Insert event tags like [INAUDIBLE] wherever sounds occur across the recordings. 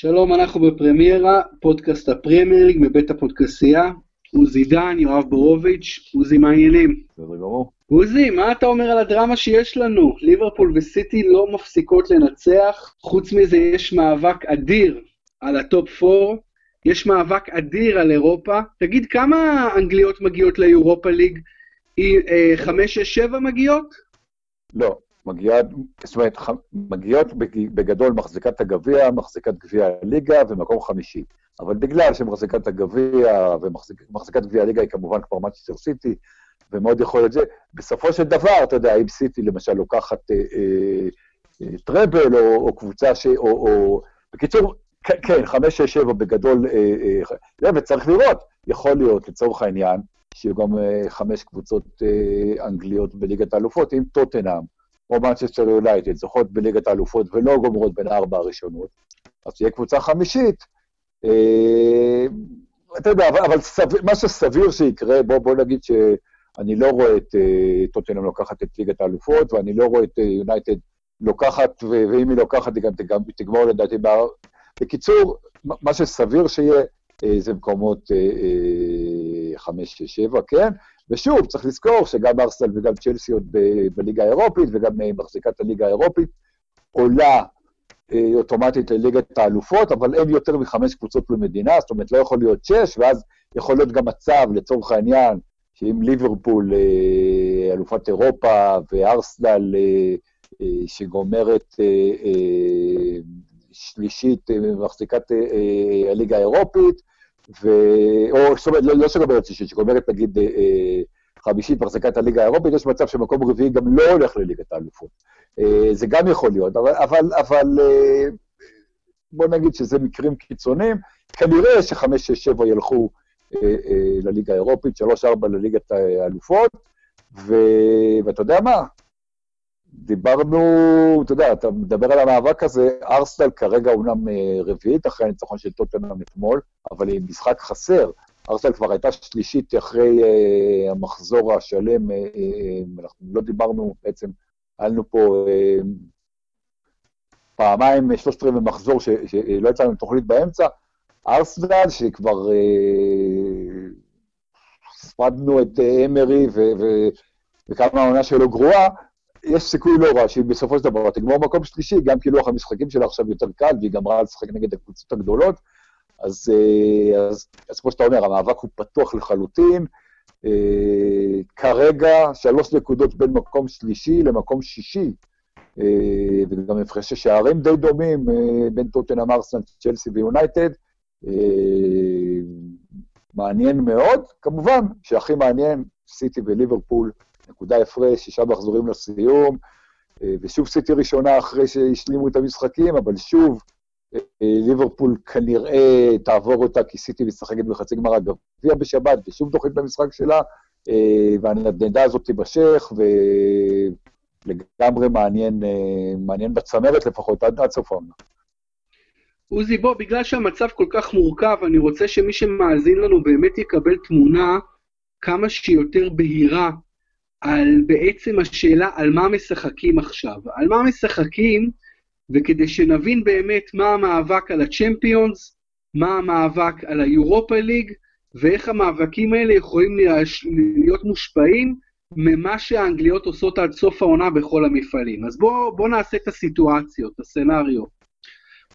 שלום, אנחנו בפרמיירה, פודקאסט הפרמייר ליג מבית הפודקסייה. עוזי דן, יואב בורוביץ', עוזי, מה העניינים? בסדר גמור. עוזי, מה אתה אומר על הדרמה שיש לנו? ליברפול וסיטי לא מפסיקות לנצח, חוץ מזה יש מאבק אדיר על הטופ 4, יש מאבק אדיר על אירופה. תגיד, כמה אנגליות מגיעות לאירופה ליג? 5, 6, 7 מגיעות? לא, מגיעה, זאת אומרת, מגיעות בג- בגדול מחזיקת הגביע, מחזיקת גביע הליגה ומקום חמישי. אבל בגלל שמחזיקת הגביע ומחזיקת גביע הליגה היא כמובן כבר מנצ'סטר סיטי, ומאוד יכול להיות זה, בסופו של דבר, אתה יודע, אם סיטי למשל לוקחת אה, אה, אה, טראבל או, או קבוצה ש... או, או... בקיצור, כן, כן, חמש, שש, שבע בגדול, אה, אה, זה, וצריך לראות, יכול להיות, לצורך העניין, שיהיו גם אה, חמש קבוצות אנגליות בליגת האלופות, עם טוטנאם, או מנצ'סטר יונייטד, זוכות בליגת האלופות ולא גומרות בין הארבע הראשונות, אז תהיה קבוצה חמישית. אה, אתה יודע, אבל, אבל סביר, מה שסביר שיקרה, בוא, בוא נגיד שאני לא רואה את אה, טוטנאם לוקחת את ליגת האלופות, ואני לא רואה את אה, יונייטד לוקחת, ו- ואם היא לוקחת, היא גם תג- תגמור לדעתי. בקיצור, מה שסביר שיהיה, אה, זה מקומות אה, אה, חמש, שש, שבע, כן? ושוב, צריך לזכור שגם ארסנל וגם צ'לסי עוד בליגה האירופית, וגם אה, מחזיקת הליגה האירופית, עולה אה, אוטומטית לליגת האלופות, אבל אין יותר מחמש קבוצות במדינה, זאת אומרת, לא יכול להיות שש, ואז יכול להיות גם מצב, לצורך העניין, שאם ליברפול אה, אלופת אירופה וארסנל שגומרת שלישית מחזיקת הליגה האירופית, ו... או זאת אומרת, לא, לא שגומרת שלישית, שגומרת נגיד אה, אה, חמישית מחזיקת הליגה האירופית, יש מצב שמקום רביעי גם לא הולך לליגת האלופות. אה, זה גם יכול להיות, אבל, אבל, אבל אה, בוא נגיד שזה מקרים קיצוניים. כנראה שחמש, שש, שבע ילכו אה, אה, לליגה האירופית, שלוש, ארבע לליגת האלופות, ו... ואתה יודע מה? דיברנו, אתה יודע, אתה מדבר על המאבק הזה, ארסנל כרגע אומנם אה, רביעית אחרי הניצחון של טוטנאם אתמול, אבל היא משחק חסר. ארסנל כבר הייתה שלישית אחרי אה, המחזור השלם, אה, אה, אנחנו לא דיברנו בעצם, היה לנו פה אה, פעמיים שלושת רבעי מחזור שלא יצא לנו תוכנית באמצע. ארסנל, שכבר אה, ספדנו את אה, אמרי וכמה העונה שלו גרועה, יש סיכוי לא רע שהיא בסופו של דבר תגמור מקום שלישי, גם כי לוח המשחקים שלה עכשיו יותר קל, והיא גמרה לשחק נגד הקבוצות הגדולות. אז, אה, אז, אז כמו שאתה אומר, המאבק הוא פתוח לחלוטין. אה, כרגע שלוש נקודות בין מקום שלישי למקום שישי, אה, וגם הפרשי שערים די דומים בין טוטנאם, ארסנל, צ'לסי ויונייטד. מעניין מאוד. כמובן שהכי מעניין, סיטי וליברפול, נקודה הפרש, שישה מחזורים לסיום, אה, ושוב סיטי ראשונה אחרי שהשלימו את המשחקים, אבל שוב, אה, ליברפול כנראה תעבור אותה, כי סיטי משחקת בחצי גמר הגביע בשבת, ושוב דוחית במשחק שלה, אה, והנדנדה הזאת תימשך, ולגמרי מעניין, אה, מעניין בצמרת לפחות, עד, עד סוף העונה. עוזי, בוא, בגלל שהמצב כל כך מורכב, אני רוצה שמי שמאזין לנו באמת יקבל תמונה כמה שיותר בהירה על בעצם השאלה על מה משחקים עכשיו. על מה משחקים, וכדי שנבין באמת מה המאבק על הצ'מפיונס, מה המאבק על היורופה ליג, ואיך המאבקים האלה יכולים להיות- מושפעים ממה שהאנגליות עושות עד סוף העונה בכל המפעלים. אז בוא, בוא נעשה את הסיטואציות, הסצנריו.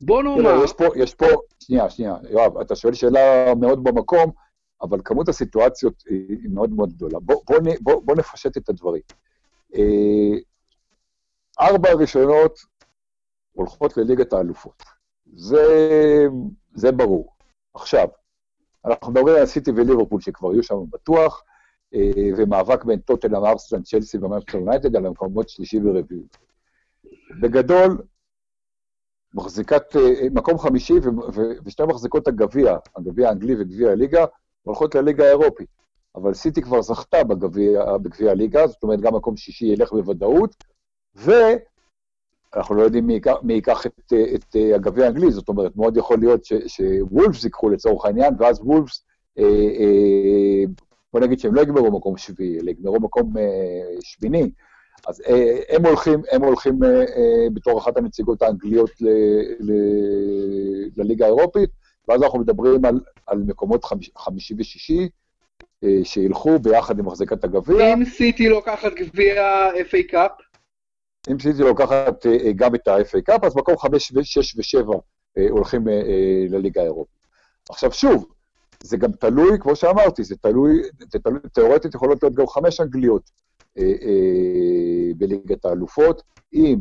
בוא נאמר... תראה, יש פה, יש פה, שנייה, שנייה, יואב, אתה שואל שאלה מאוד במקום, אבל כמות הסיטואציות היא, מאוד מאוד גדולה. בוא, בוא, בוא, בוא נפשט את הדברים. אה, ארבע הראשונות הולכות לליגת האלופות. זה, זה ברור. עכשיו, אנחנו מדברים על סיטי וליברפול שכבר יהיו שם בטוח, אה, ומאבק בין טוטנאם, ארסנל, צ'לסי ומנצ'סטר יונייטד על המקומות שלישי ורביעי. בגדול, מחזיקת, אה, מקום חמישי ושתי מחזיקות הגביע, הגביע האנגלי וגביע הליגה, הולכות לליגה האירופית. אבל סיטי כבר זכתה בגביע, הליגה, זאת אומרת גם מקום שישי ילך בוודאות, ואנחנו לא יודעים מי ייקח, את, את אה, הגביע האנגלי, זאת אומרת, מאוד יכול להיות שוולפס ייקחו לצורך העניין, ואז וולפס, אה, אה, בוא נגיד שהם לא יגמרו מקום שביעי, אלא יגמרו מקום אה, שמיני. אז אה, הם הולכים, הם הולכים אה, אה, בתור אחת הנציגות האנגליות ל, ל, לליגה האירופית, ואז אנחנו מדברים על, על מקומות חמיש, חמישי ושישי, אה, שילכו ביחד עם מחזיקת הגביע. אם סיטי לוקחת גביע FA Cup? אם סיטי לוקחת אה, גם את ה-FA Cup, אז מקום חמש, שש ושבע הולכים לליגה האירופית. עכשיו שוב, זה גם תלוי, כמו שאמרתי, זה תלוי, זה תלוי, תיאורטית יכולות להיות גם חמש אנגליות אה, אה, בליגת האלופות. אם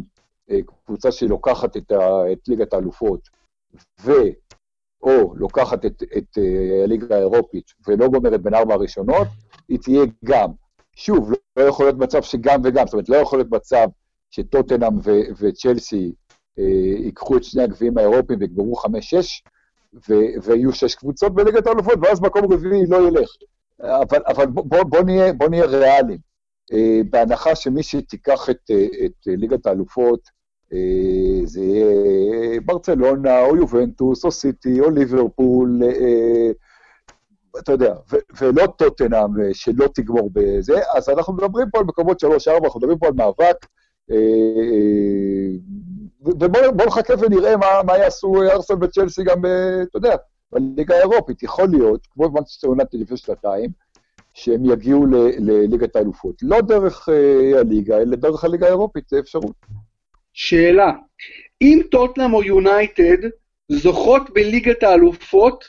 אה, קבוצה שלוקחת את, ה, את ליגת האלופות, ו... או לוקחת את, את אה, הליגה האירופית ולא גומרת בין ארבע הראשונות, היא תהיה גם. שוב, לא, יכול להיות מצב שגם וגם, זאת אומרת, לא יכול להיות מצב שטוטנאם וצ'לסי אה, ייקחו את שני הגביעים האירופיים ויגמרו חמש-שש, ויהיו שש קבוצות בליגת האלופות, ואז מקום רביעי לא ילך. אבל, אבל בוא, בוא, נהיה, בוא נהיה ריאליים. אה, בהנחה שמי שתיקח את, אה, את ליגת האלופות, זה יהיה ברצלונה, או יובנטוס, או סיטי, או ליברפול, אתה יודע, ולא טוטנאם שלא תגמור בזה, אז אנחנו מדברים פה על מקומות 3-4, אנחנו מדברים פה על מאבק ובואו נחכה ונראה מה, מה יעשו ארסנל וצ'לסי גם, אתה יודע, בליגה האירופית. יכול להיות, כמו במנצ'סטר יונייטד לפני שנתיים, שהם יגיעו לליגת האלופות. לא דרך הליגה, אלא דרך הליגה האירופית, זה אפשרות. שאלה, אם טוטנאם או יונייטד זוכות בליגת האלופות,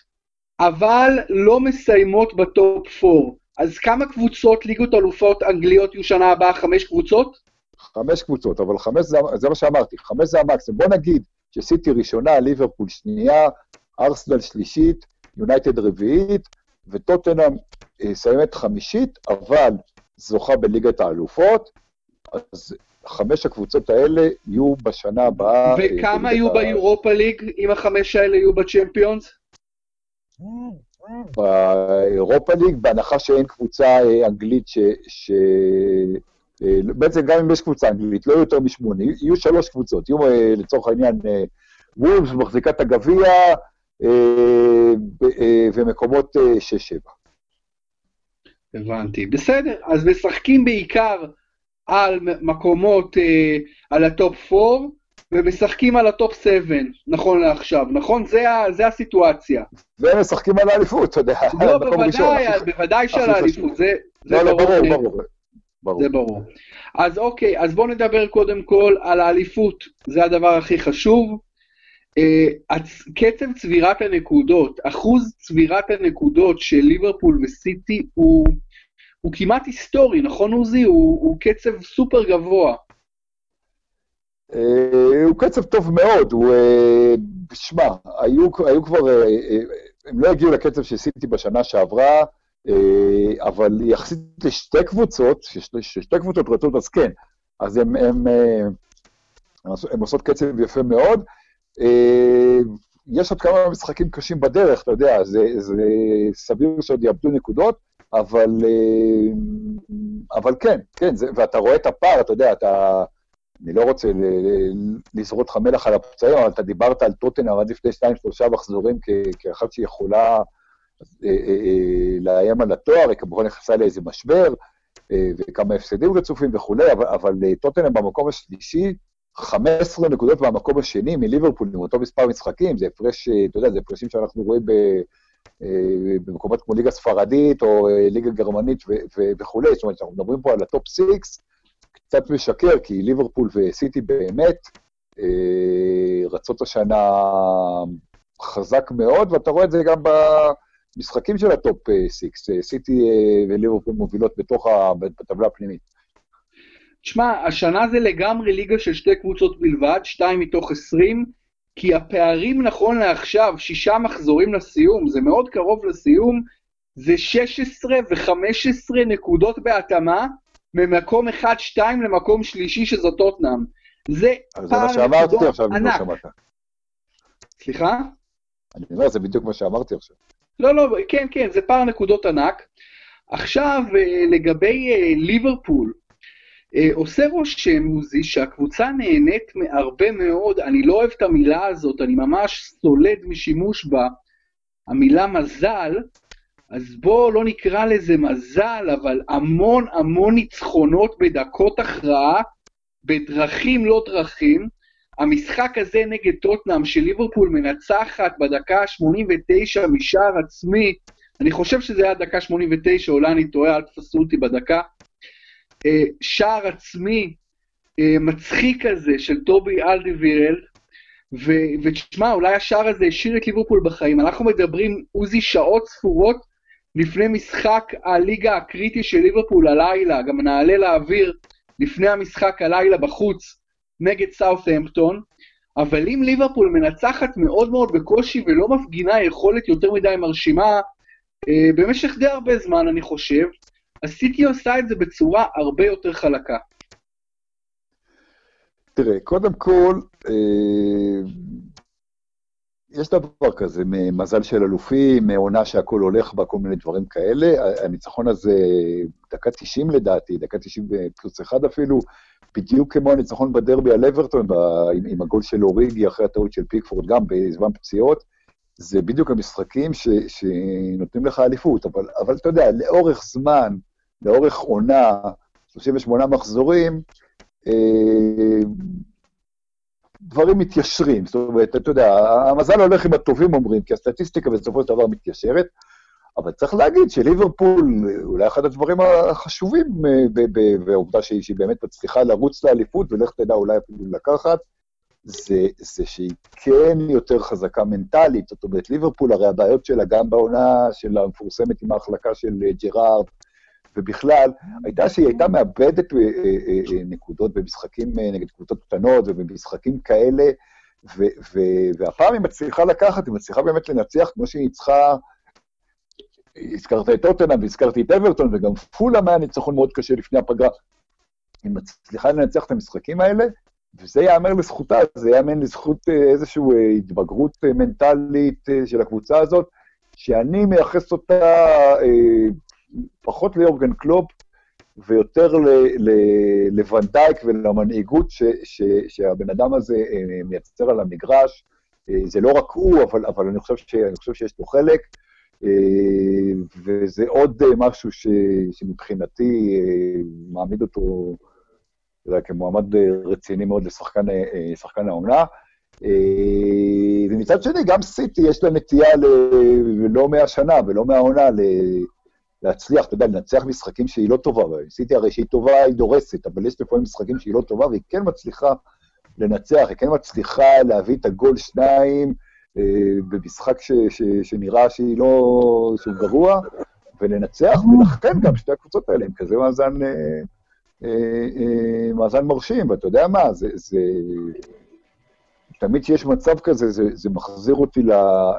אבל לא מסיימות בטופ 4, אז כמה קבוצות ליגות אלופות אנגליות יהיו שנה הבאה? חמש קבוצות? חמש קבוצות, אבל חמש זה, זה מה שאמרתי, חמש זה המקסימום. בוא נגיד שסיטי ראשונה, ליברפול שנייה, ארסנל שלישית, יונייטד רביעית, וטוטנאם סיימת חמישית, אבל זוכה בליגת האלופות, אז חמש הקבוצות האלה יהיו בשנה הבאה... אה, וכמה יהיו באירופה ליג, אם החמש האלה יהיו בצ'מפיונס? באירופה ליג, בהנחה שאין קבוצה אה, אנגלית ש... ש... אה, בעצם גם אם יש קבוצה אנגלית, לא יותר משמונה, יהיו שלוש קבוצות, יהיו לצורך העניין וולפס, מחזיקה את הגביע, ומקומות שש-שבע. הבנתי. בסדר, אז משחקים בעיקר על מקומות, על הטופ 4, ומשחקים על הטופ 7, נכון לעכשיו, נכון? זה, זה הסיטואציה. ומשחקים על האליפות, אתה יודע. לא, [LAUGHS] בוודאי, בוודאי שעל האליפות, זה, זה לא, לא, ברור, ברור. ברור. זה ברור. אז אוקיי, אז בואו נדבר קודם כל על האליפות, זה הדבר הכי חשוב. Uh, קצב צבירת הנקודות, אחוז צבירת הנקודות של ליברפול וסיטי הוא, הוא כמעט היסטורי, נכון עוזי? הוא, הוא קצב סופר גבוה. Uh, הוא קצב טוב מאוד, הוא... Uh, שמע, היו, היו כבר... Uh, הם לא הגיעו לקצב של סיטי בשנה שעברה, אה, אבל יחסית לשתי קבוצות, ששתי קבוצות רצות, אז כן, אז הם, הם, אה, הם עושות קצב יפה מאוד. אה, יש עוד כמה משחקים קשים בדרך, אתה יודע, זה, זה סביר שעוד יאבדו נקודות, אבל, אבל כן, כן, זה, ואתה רואה את הפער, אתה יודע, אתה... אני לא רוצה לזרות לך מלח על הפצעים, אבל אתה דיברת על טוטנאם עד לפני שניים, שלושה מחזורים כאחת שיכולה אה, אה, אה, לאיים על התואר, היא כמובן נכנסה לאיזה משבר, וכמה הפסדים רצופים וכולי, אבל, אבל טוטנאם במקום השלישי, 15 נקודות מהמקום השני מליברפול, עם אותו מספר משחקים, זה הפרש, אתה יודע, זה הפרשים שאנחנו רואים ב, במקומות כמו ליגה ספרדית או ליגה גרמנית וכולי, זאת אומרת, אנחנו מדברים פה על הטופ 6, קצת משקר, כי ליברפול וסיטי באמת רצות השנה חזק מאוד, ואתה רואה את זה גם ב... משחקים של הטופ 6, אה, סיטי אה, וליברפול מובילות בתוך הטבלה הפנימית. תשמע, השנה זה לגמרי ליגה של שתי קבוצות בלבד, שתיים מתוך עשרים, כי הפערים נכון לעכשיו, שישה מחזורים לסיום, זה מאוד קרוב לסיום, זה 16 ו-15 נקודות בהתאמה, ממקום 1-2 למקום שלישי שזו טוטנאם. זה פער נקודות ענק. סליחה? אני אומר, זה בדיוק מה שאמרתי עכשיו. לא, לא, כן, כן, זה פער נקודות ענק. עכשיו, אה, לגבי אה, ליברפול, עושה רושם, עוזי, שהקבוצה נהנית מהרבה מאוד, אני לא אוהב את המילה הזאת, אני ממש סולד משימוש בה, המילה מזל, אז בואו לא נקרא לזה מזל, אבל המון המון ניצחונות בדקות הכרעה, בדרכים לא דרכים, המשחק הזה נגד טוטנאם, שליברפול מנצחת בדקה ה-89 משער עצמי, אני חושב שזה היה דקה 89, אולי אני טועה, אל תפסו אותי בדקה. אה, שער עצמי אה, מצחיק כזה של טובי אלדיווירל, ותשמע, אולי השער הזה השאיר את ליברפול בחיים. אנחנו מדברים, עוזי, שעות ספורות לפני משחק הליגה הקריטי של ליברפול הלילה, גם נעלה לאוויר לפני המשחק הלילה בחוץ נגד סאות'המפטון, אבל אם ליברפול מנצחת מאוד מאוד בקושי ולא מפגינה יכולת יותר מדי מרשימה אה, במשך די הרבה זמן, אני חושב, הסיטי עושה את זה בצורה הרבה יותר חלקה. תראה, קודם כל, אה, יש דבר כזה, מזל של אלופים, עונה שהכול הולך בה, כל מיני דברים כאלה. הניצחון הזה, דקה 90 לדעתי, דקה 90 פלוס אחד אפילו, בדיוק כמו הניצחון בדרבי על אברטון, עם, עם הגול של אוריגי אחרי הטעות של פיקפורד, גם בזמן פציעות. זה בדיוק המשחקים ש, שנותנים לך אליפות, אבל, אבל אתה יודע, לאורך זמן, לאורך עונה, 38 מחזורים, אה, דברים מתיישרים. זאת אומרת, אתה יודע, המזל הולך עם הטובים אומרים, כי הסטטיסטיקה בסופו של דבר מתיישרת, אבל צריך להגיד שליברפול, אולי אחד הדברים החשובים והעובדה אה, שהיא באמת מצליחה לרוץ לאליפות, ולך תדע אולי אפילו לקחת, זה, זה שהיא כן יותר חזקה מנטלית. זאת אומרת, ליברפול, הרי הבעיות שלה גם בעונה של המפורסמת עם ההחלקה של אה, ג'רארד, ובכלל, הייתה שהיא הייתה מאבדת אה, אה, אה, נקודות במשחקים נגד קבוצות קטנות ובמשחקים כאלה, ו- ו- והפעם היא מצליחה לקחת, היא מצליחה באמת לנצח כמו שהיא צריכה... הזכרת את טוטנאם והזכרתי את אברטון, וגם פולאם היה ניצחון מאוד קשה לפני הפגרה. היא מצליחה לנצח את המשחקים האלה, וזה ייאמר לזכותה, זה ייאמן לזכות איזושהי התבגרות מנטלית של הקבוצה הזאת, שאני מייחס אותה פחות ליורגן קלופ ויותר לוונדייק ולמנהיגות ש, ש, שהבן אדם הזה אה, מייצר על המגרש. אה, זה לא רק הוא, אבל, אבל אני, חושב ש, אני חושב שיש לו חלק, אה, וזה עוד משהו ש, שמבחינתי מעמיד אותו יודע, כמועמד רציני מאוד לשחקן העונה. ומצד שני, גם סיטי יש לה נטייה לא מהשנה ולא מהעונה להצליח, אתה יודע, לנצח משחקים שהיא לא טובה. ניסיתי הרי שהיא טובה, היא דורסת, אבל יש לפעמים משחקים שהיא לא טובה, והיא כן מצליחה לנצח, היא כן מצליחה להביא את הגול שניים אה, במשחק ש, ש, שנראה שהיא לא... שהוא גרוע, ולנצח, ולכן גם שתי הקבוצות האלה הם כזה מאזן, אה, אה, אה, מאזן מרשים, ואתה יודע מה, זה... זה תמיד כשיש מצב כזה, זה, זה מחזיר אותי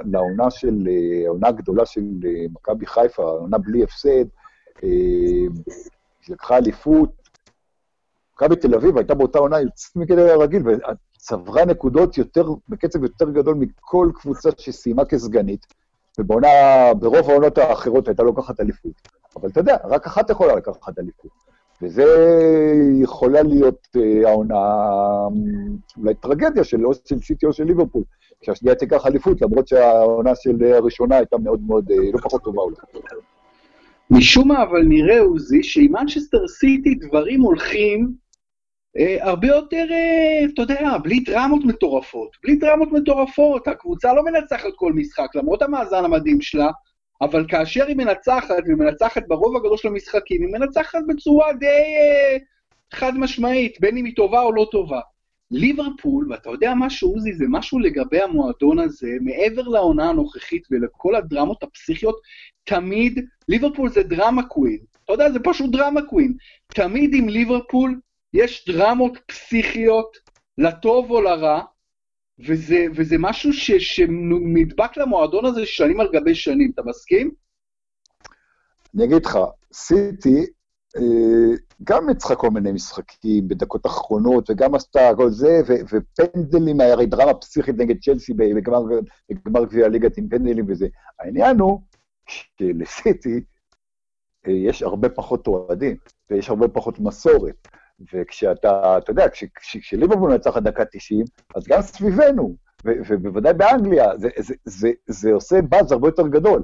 לעונה של, אה, העונה הגדולה של אה, מכבי חיפה, העונה בלי הפסד, אה, שלקחה אליפות. מכבי תל אביב הייתה באותה עונה יוצאת מגדר הרגיל, וצברה נקודות יותר, בקצב יותר גדול מכל קבוצה שסיימה כסגנית, ובעונה, ברוב העונות האחרות הייתה לוקחת אליפות. אבל אתה יודע, רק אחת יכולה לקחת אליפות. וזה יכולה להיות אה, העונה, אולי טרגדיה של או של סיטי או של ליברפול, שהשנייה תיקח אליפות, למרות שהעונה של הראשונה הייתה מאוד מאוד, אה, לא פחות טובה אולי. משום מה, אבל נראה, עוזי, שעם מנצ'סטר סיטי דברים הולכים אה, הרבה יותר, אה, אתה יודע, בלי דרמות מטורפות. בלי דרמות מטורפות, הקבוצה לא מנצחת כל משחק, למרות המאזן המדהים שלה, אבל כאשר היא מנצחת, והיא מנצחת ברוב הגדול של המשחקים, היא מנצחת בצורה די אה, חד משמעית, בין אם היא טובה או לא טובה. ליברפול, ואתה יודע משהו, עוזי, זה משהו לגבי המועדון הזה, מעבר לעונה הנוכחית ולכל הדרמות הפסיכיות, תמיד, ליברפול זה דרמה קווין. אתה יודע, זה פשוט דרמה קווין. תמיד עם ליברפול יש דרמות פסיכיות, לטוב או לרע, וזה, וזה משהו ש, שנדבק למועדון הזה שנים על גבי שנים, אתה מסכים? אני אגיד לך, סיטי אה, גם ניצחה כל מיני משחקים בדקות אחרונות, וגם עשתה כל זה, ו, ופנדלים, הרי דרמה פסיכית נגד צ'לסי בגמר גביע הליגת עם פנדלים וזה. העניין הוא שלסיטי אה, יש הרבה פחות אוהדים, ויש הרבה פחות מסורת. וכשאתה, אתה יודע, כשליברפול נצח עד דקה 90, אז גם סביבנו, ובוודאי באנגליה, זה, זה, זה, זה עושה באז הרבה יותר גדול.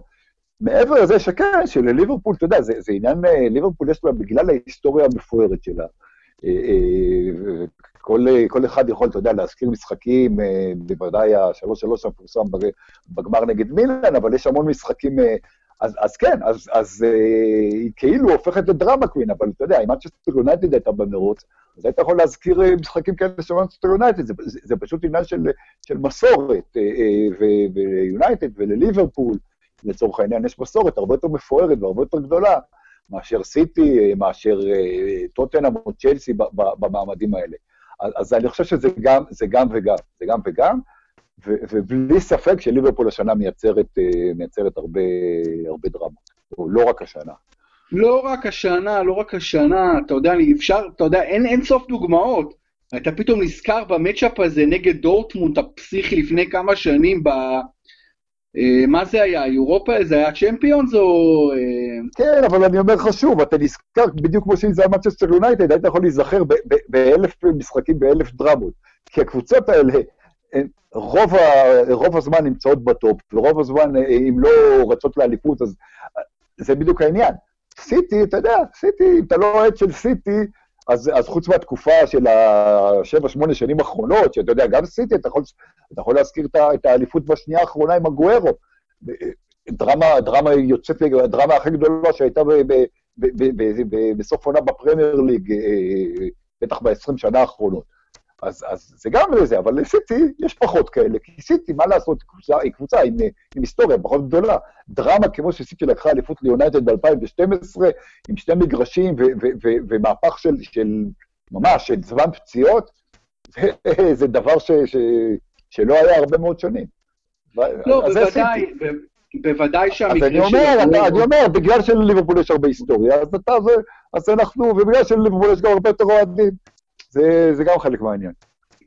מעבר לזה שכן, שלליברפול, אתה יודע, זה, זה עניין, אה, ליברפול יש לה, בגלל ההיסטוריה המפוארת שלה, אה, אה, כל, כל אחד יכול, אתה יודע, להזכיר משחקים, בוודאי השלוש שלוש המפורסם בגמר נגד מילן, אבל יש המון משחקים אז, אז כן, אז, אז אה, היא כאילו הופכת ל drama queen, אבל אתה יודע, אם מנצ'סטר יונייטד הייתה במרוץ, אז היית יכול להזכיר אה, משחקים כאלה של מנצ'סטר יונייטד, זה, זה, זה פשוט עניין של, של מסורת, אה, אה, וליונייטד ולליברפול, לצורך העניין, יש מסורת הרבה יותר מפוארת והרבה יותר גדולה מאשר סיטי, אה, מאשר אה, טוטנאם או צ'לסי במעמדים האלה. אז, אז אני חושב שזה גם, גם וגם, זה גם וגם. ובלי ספק שליברפול השנה מייצרת, אה, מייצרת הרבה, הרבה דרמות, או לא רק השנה. לא רק השנה, לא רק השנה, אתה יודע, אפשר, אתה יודע, אין, אין סוף דוגמאות. אתה פתאום נזכר ב matchup הזה נגד דורטמונד הפסיכי לפני כמה שנים ב... אה, מה זה היה, אירופה? זה היה צ'מפיונס או... אה... כן, אבל אני אומר לך שוב, אתה נזכר בדיוק כמו שאם זה היה מנצ'סטר יונייטד, היית יכול להיזכר באלף משחקים, באלף דרמות. כי הקבוצות האלה, רוב, ה, רוב הזמן נמצאות בטופ, ורוב הזמן, אה, אם לא רצות לאליפות, אז אה, זה בדיוק העניין. סיטי, אתה יודע, סיטי, אם אתה לא אוהד של סיטי, אז, אז חוץ מהתקופה של השבע, שמונה שנים האחרונות, שאתה יודע, גם סיטי, אתה יכול, אתה יכול להזכיר את האליפות בשנייה האחרונה עם הגוארו. דרמה, דרמה יוצאת, הדרמה הכי גדולה שהייתה בסוף עונה בפרמייר ליג, אה, בטח ב-20 שנה האחרונות. אז, אז זה גם לזה, אבל לסיטי יש פחות כאלה, כי סיטי, מה לעשות, קבוצה, היא קבוצה עם, עם היסטוריה פחות גדולה. דרמה כמו שסיטי לקחה אליפות ליונייטד ב-2012, עם שני מגרשים ו- ו- ו- ומהפך של, של ממש, של זמן פציעות, זה, זה דבר ש, ש, שלא היה הרבה מאוד שנים. לא, בוודאי, בוודאי שהמקרה של... אז אני אומר, אתה, אני אומר, בגלל שלליברפול יש הרבה היסטוריה, אז אתה, אז אנחנו, ובגלל שלליברפול יש גם הרבה יותר אוהדים. זה, זה גם חלק מהעניין.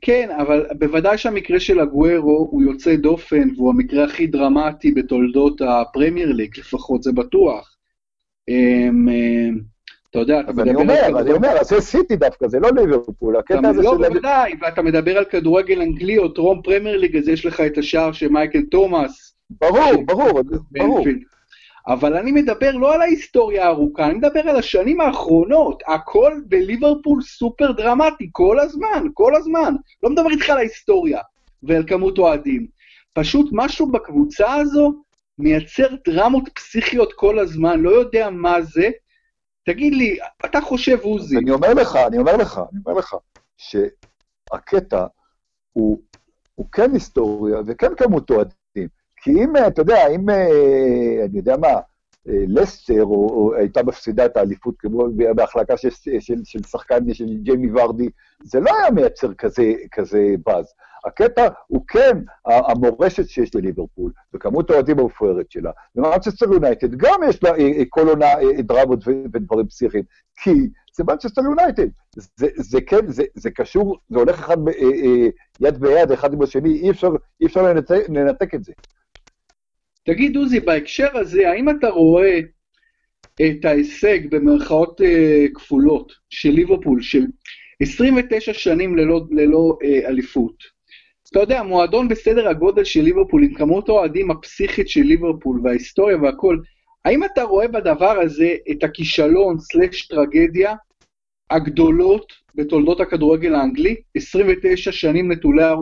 כן, אבל בוודאי שהמקרה של הגוורו הוא יוצא דופן, והוא המקרה הכי דרמטי בתולדות הפרמייר ליג, לפחות זה בטוח. אמ, אמ, אתה יודע, אתה מדבר... אני אומר, אני אומר, אז זה סיטי דווקא, זה לא ליברפול, הקטע הזה לא, של... לא, בוודאי, ואתה מדבר על כדורגל אנגלי או טרום פרמייר ליג, אז יש לך את השער של מייקל תומאס. ברור, ברור, ברור. אבל אני מדבר לא על ההיסטוריה הארוכה, אני מדבר על השנים האחרונות. הכל בליברפול סופר דרמטי, כל הזמן, כל הזמן. לא מדבר איתך על ההיסטוריה ועל כמות אוהדים. פשוט משהו בקבוצה הזו מייצר דרמות פסיכיות כל הזמן, לא יודע מה זה. תגיד לי, אתה חושב, עוזי... אני אומר לך, אני אומר לך, אני אומר לך, שהקטע הוא, הוא כן היסטוריה וכן כמות אוהדים. כי אם, אתה יודע, אם, אה, אני יודע מה, אה, לסטר או, או הייתה מפסידה את האליפות כמו בהחלקה של, של, של שחקן של ג'יימי ורדי, זה לא היה מייצר כזה, כזה באז. הקטע הוא כן המורשת שיש לליברפול, וכמות האוהדים המפוארת שלה. ומנצ'סטר יונייטד גם יש לה אה, כל עונה דרמות ודברים פסיכיים, כי זה מנצ'סטר יונייטד. זה, זה כן, זה, זה קשור, זה הולך אחד יד ביד, אחד עם השני, אי אפשר, אי אפשר לנתק, לנתק את זה. תגיד, עוזי, בהקשר הזה, האם אתה רואה את ההישג במרכאות אה, כפולות של ליברפול, של 29 שנים ללא, ללא אה, אליפות? אתה יודע, מועדון בסדר הגודל של ליברפול, עם כמות האוהדים הפסיכית של ליברפול וההיסטוריה והכל, האם אתה רואה בדבר הזה את הכישלון סלש טרגדיה הגדולות בתולדות הכדורגל האנגלי, 29 שנים נטולי,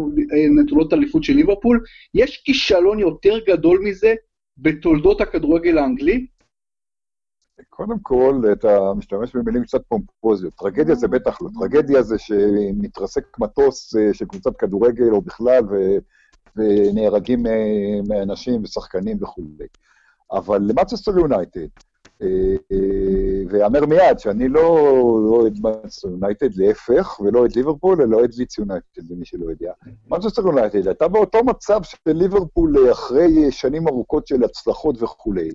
נטולות אליפות של ליברפול, יש כישלון יותר גדול מזה בתולדות הכדורגל האנגלי? קודם כל, אתה משתמש במילים קצת פומפוזיות. טרגדיה זה בטח לא. טרגדיה זה שמתרסק מטוס אה, של קבוצת כדורגל או בכלל, ו... ונהרגים אה, מאנשים ושחקנים וכולי. אבל למנצ'סטר יונייטד, אה, ואאמר מיד שאני לא אוהד מנצ'סטר יונייטד, להפך, ולא אוהד ליברפול, אלא אוהד לידס יונייטד, למי שלא יודע. מנצ'סטר יונייטד הייתה באותו מצב של ליברפול אחרי שנים ארוכות של הצלחות וכולי.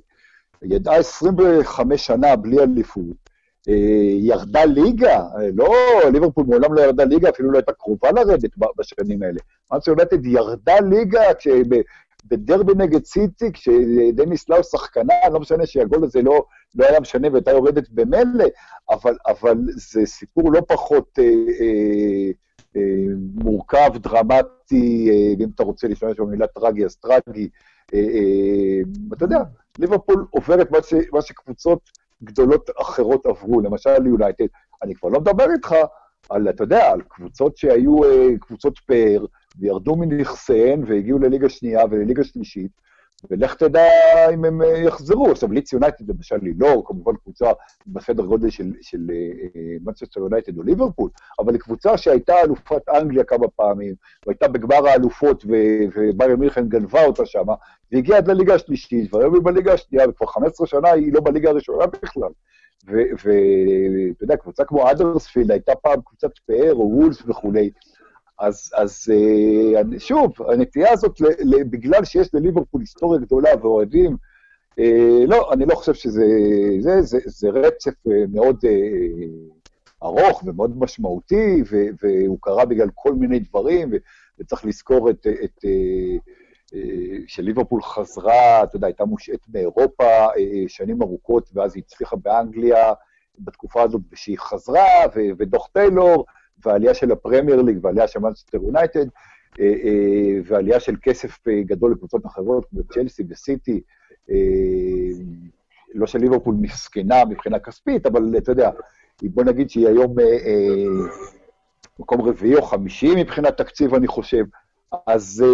ידעה 25 שנה בלי אליפות, אה, ירדה ליגה, לא, ליברפול מעולם לא ירדה ליגה, אפילו לא הייתה קרובה לרדת בשנים האלה. מנצ'סטר יונייטד ירדה ליגה בדרבי נגד סיטי, כשדניס לאו שחקנה, לא משנה שהגול הזה לא, לא היה משנה והייתה יורדת במילא, אבל, אבל זה סיפור לא פחות אה, אה, אה, מורכב, דרמטי, אה, ואם אתה רוצה להשתמש במילה טרגי, אז טרגי. אה, אה, אתה יודע, ליברפול עוברת מה, ש, מה שקבוצות גדולות אחרות עברו, למשל יונייטד. אני כבר לא מדבר איתך על, אתה יודע, על קבוצות שהיו אה, קבוצות פאר, וירדו מנכסיהן והגיעו לליגה שנייה ולליגה שלישית, ולך תדע אם הם אה, יחזרו. עכשיו, לידס יונייטד למשל היא לא, כמובן קבוצה בסדר גודל של מנצ'סטר יונייטד או ליברפול, אבל היא קבוצה שהייתה אלופת אנגליה כמה פעמים, והייתה בגמר האלופות, ובייר מינכן גנבה אותה שמה, והגיעה עד לליגה השלישית, והיום היא בליגה השנייה, וכבר 15 שנה היא לא בליגה הראשונה בכלל. ואתה יודע, קבוצה כמו אדרספילד הייתה פעם קבוצת פאר או וולס וכולי. אז, אז אה, שוב, הנטייה הזאת, בגלל שיש לליברפול היסטוריה גדולה ואוהדים, אה, לא, אני לא חושב שזה... זה, זה, זה רצף אה, מאוד ארוך ומאוד משמעותי, והוא קרה בגלל כל מיני דברים, וצריך לזכור את... את שליברפול חזרה, אתה יודע, הייתה מושעת באירופה שנים ארוכות, ואז היא הצליחה באנגליה בתקופה הזאת, ושהיא חזרה, ודוח טיילור, והעלייה של הפרמייר ליג והעלייה של מנצ'סטר יונייטד, אה, אה, ועלייה של כסף אה, גדול לקבוצות אחרות, כמו צ'לסי וסיטי, לא של ליברפול מסכנה מבחינה כספית, אבל אתה יודע, בוא נגיד שהיא היום מקום רביעי או חמישי מבחינת תקציב, אני חושב, אז,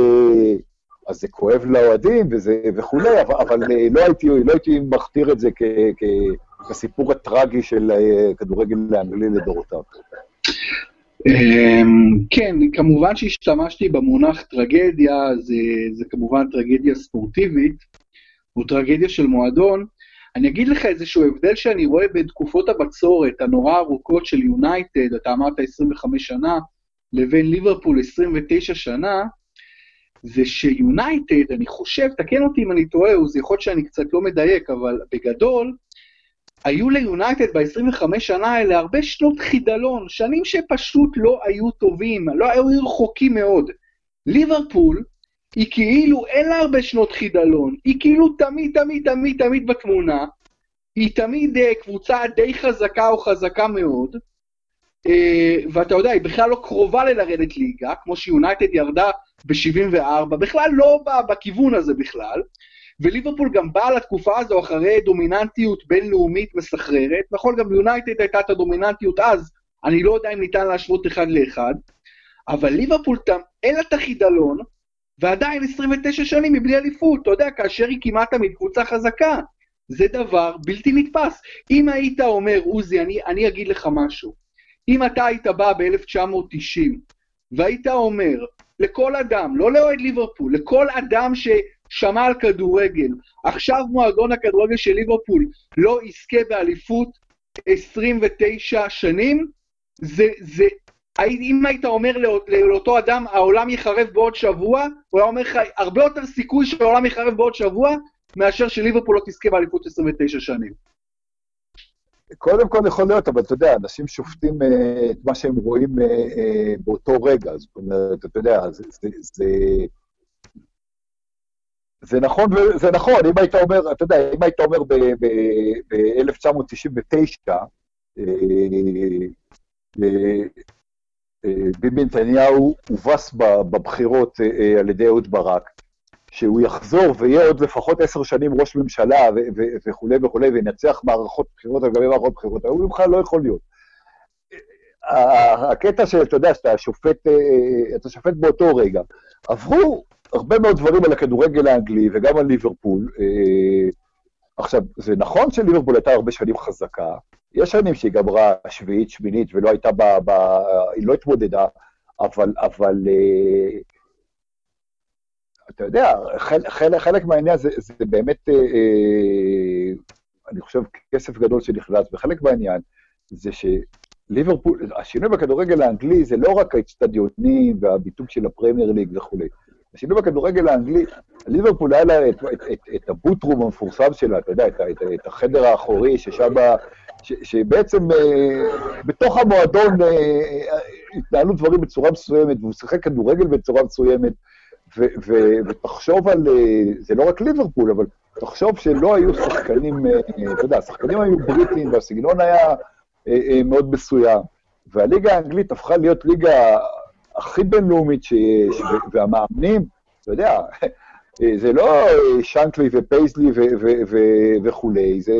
אז זה כואב לאוהדים וזה, וכולי, אבל, לא, הייתי, לא הייתי מכתיר את זה כסיפור הטרגי של כדורגל האנגלי לדורותיו. אמ, כן, כמובן שהשתמשתי במונח טרגדיה, זה, זה כמובן טרגדיה ספורטיבית, או טרגדיה של מועדון. אני אגיד לך איזשהו הבדל שאני רואה בין תקופות הבצורת הנורא ארוכות של יונייטד, אתה אמרת 25 שנה, לבין ליברפול 29 שנה, זה שיונייטד, אני חושב, תקן אותי אם אני טועה, זה יכול להיות שאני קצת לא מדייק, אבל בגדול, היו ליונייטד ב-25 שנה האלה הרבה שנות חידלון, שנים שפשוט לא היו טובים, לא היו רחוקים מאוד. ליברפול, היא כאילו אין לה הרבה שנות חידלון, היא כאילו תמיד תמיד תמיד תמיד בתמונה, היא תמיד uh, קבוצה די חזקה או חזקה מאוד, uh, ואתה יודע, היא בכלל לא קרובה ללרדת ליגה, כמו שיונייטד ירדה ב-74, בכלל לא בכיוון הזה בכלל. וליברפול גם באה לתקופה הזו אחרי דומיננטיות בינלאומית מסחררת, נכון, גם יונייטד הייתה את הדומיננטיות אז, אני לא יודע אם ניתן להשוות אחד לאחד, אבל ליברפול, אין לה את החידלון, ועדיין 29 שנים מבלי אליפות, אתה יודע, כאשר היא כמעט תמיד קבוצה חזקה. זה דבר בלתי נתפס. אם היית אומר, עוזי, אני, אני אגיד לך משהו, אם אתה היית בא ב-1990, והיית אומר לכל אדם, לא לאוהד ליברפול, לכל אדם ש... שמע על כדורגל. עכשיו מועדון הכדורגל של ליברפול לא יזכה באליפות 29 שנים, זה, זה, אם היית אומר לאות, לאותו אדם, העולם יחרב בעוד שבוע, הוא היה אומר לך, הרבה יותר סיכוי שהעולם יחרב בעוד שבוע, מאשר שליברפול לא תזכה באליפות 29 שנים. קודם כל יכול להיות, אבל אתה יודע, אנשים שופטים uh, את מה שהם רואים uh, uh, באותו רגע, זאת אומרת, אתה יודע, זה, זה, זה, זה נכון, זה נכון, אם היית אומר, אתה יודע, אם היית אומר ב-1999, אה, אה, אה, ביבי נתניהו הובס בבחירות על ידי אהוד ברק, שהוא יחזור ויהיה עוד לפחות עשר שנים ראש ממשלה וכולי וכולי, וינצח מערכות בחירות על גבי מערכות בחירות, הוא בכלל לא יכול להיות. הקטע של, אתה יודע, שאתה שופט, אתה שופט באותו רגע. עברו הרבה מאוד דברים על הכדורגל האנגלי וגם על ליברפול. אה, עכשיו, זה נכון שליברפול הייתה הרבה שנים חזקה, יש שנים שהיא גמרה שביעית, שמינית, ולא הייתה ב... ב היא לא התמודדה, אבל, אבל אה, אתה יודע, חלק, חלק, חלק מהעניין זה, זה באמת, אה, אני חושב, כסף גדול שנכנס, וחלק מהעניין זה שליברפול, השינוי בכדורגל האנגלי זה לא רק האצטדיונים והביטוי של הפרמייר ליג וכולי. השינוי בכדורגל האנגלי, ליברפול היה לה את, את, את, את הבוטרום המפורסם שלה, אתה יודע, את, את, את החדר האחורי, ששם, שבעצם אה, בתוך המועדון אה, אה, התנהלו דברים בצורה מסוימת, והוא שיחק כדורגל בצורה מסוימת, ו, ו, ותחשוב על, אה, זה לא רק ליברפול, אבל תחשוב שלא היו שחקנים, אה, אתה יודע, השחקנים היו בריטים, והסגנון היה אה, אה, מאוד מסוים, והליגה האנגלית הפכה להיות ליגה הכי בינלאומית שיש, והמאמנים, אתה יודע, זה לא שנקלי ופייסלי וכולי, זה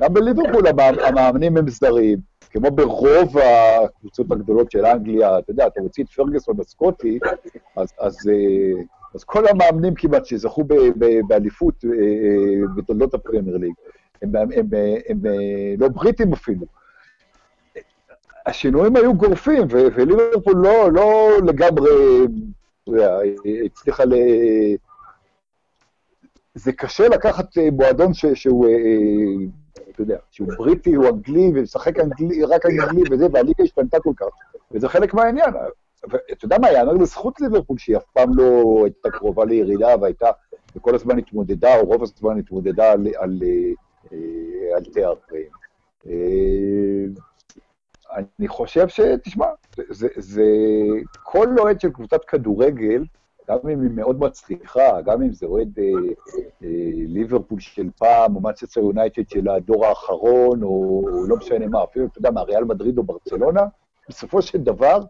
גם בליברפול המאמנים הם סדרים, כמו ברוב הקבוצות הגדולות של אנגליה, אתה יודע, אתה מוציא את פרגוסון הסקוטי, אז, אז, אה, אז כל המאמנים כמעט שזכו באליפות בתולדות הפרמייר ליג, הם, הם, הם, הם לא בריטים אפילו. השינויים היו גורפים, וליברפול לא, לא לגמרי, אתה הצליחה ל... זה קשה לקחת מועדון ש, שהוא אתה יודע, שהוא בריטי, הוא אנגלי, ולשחק אנגלי, רק אנגלי וזה, והליגה השתנתה כל כך, וזה חלק מהעניין. ואתה יודע מה, יאמר לזכות ליברפול, שהיא אף פעם לא הייתה קרובה לירידה, והייתה, וכל הזמן התמודדה, או רוב הזמן התמודדה על, על, אה, על תארים. אה, אני חושב ש... תשמע, זה, זה כל אוהד של קבוצת כדורגל, גם אם היא מאוד מצליחה, גם אם זה אוהד אה, אה, ליברפול של פעם, או מנצ'סטר יונייטד של הדור האחרון, או, לא משנה מה, אפילו, אתה יודע, מהריאל מדריד או ברצלונה, בסופו של דבר,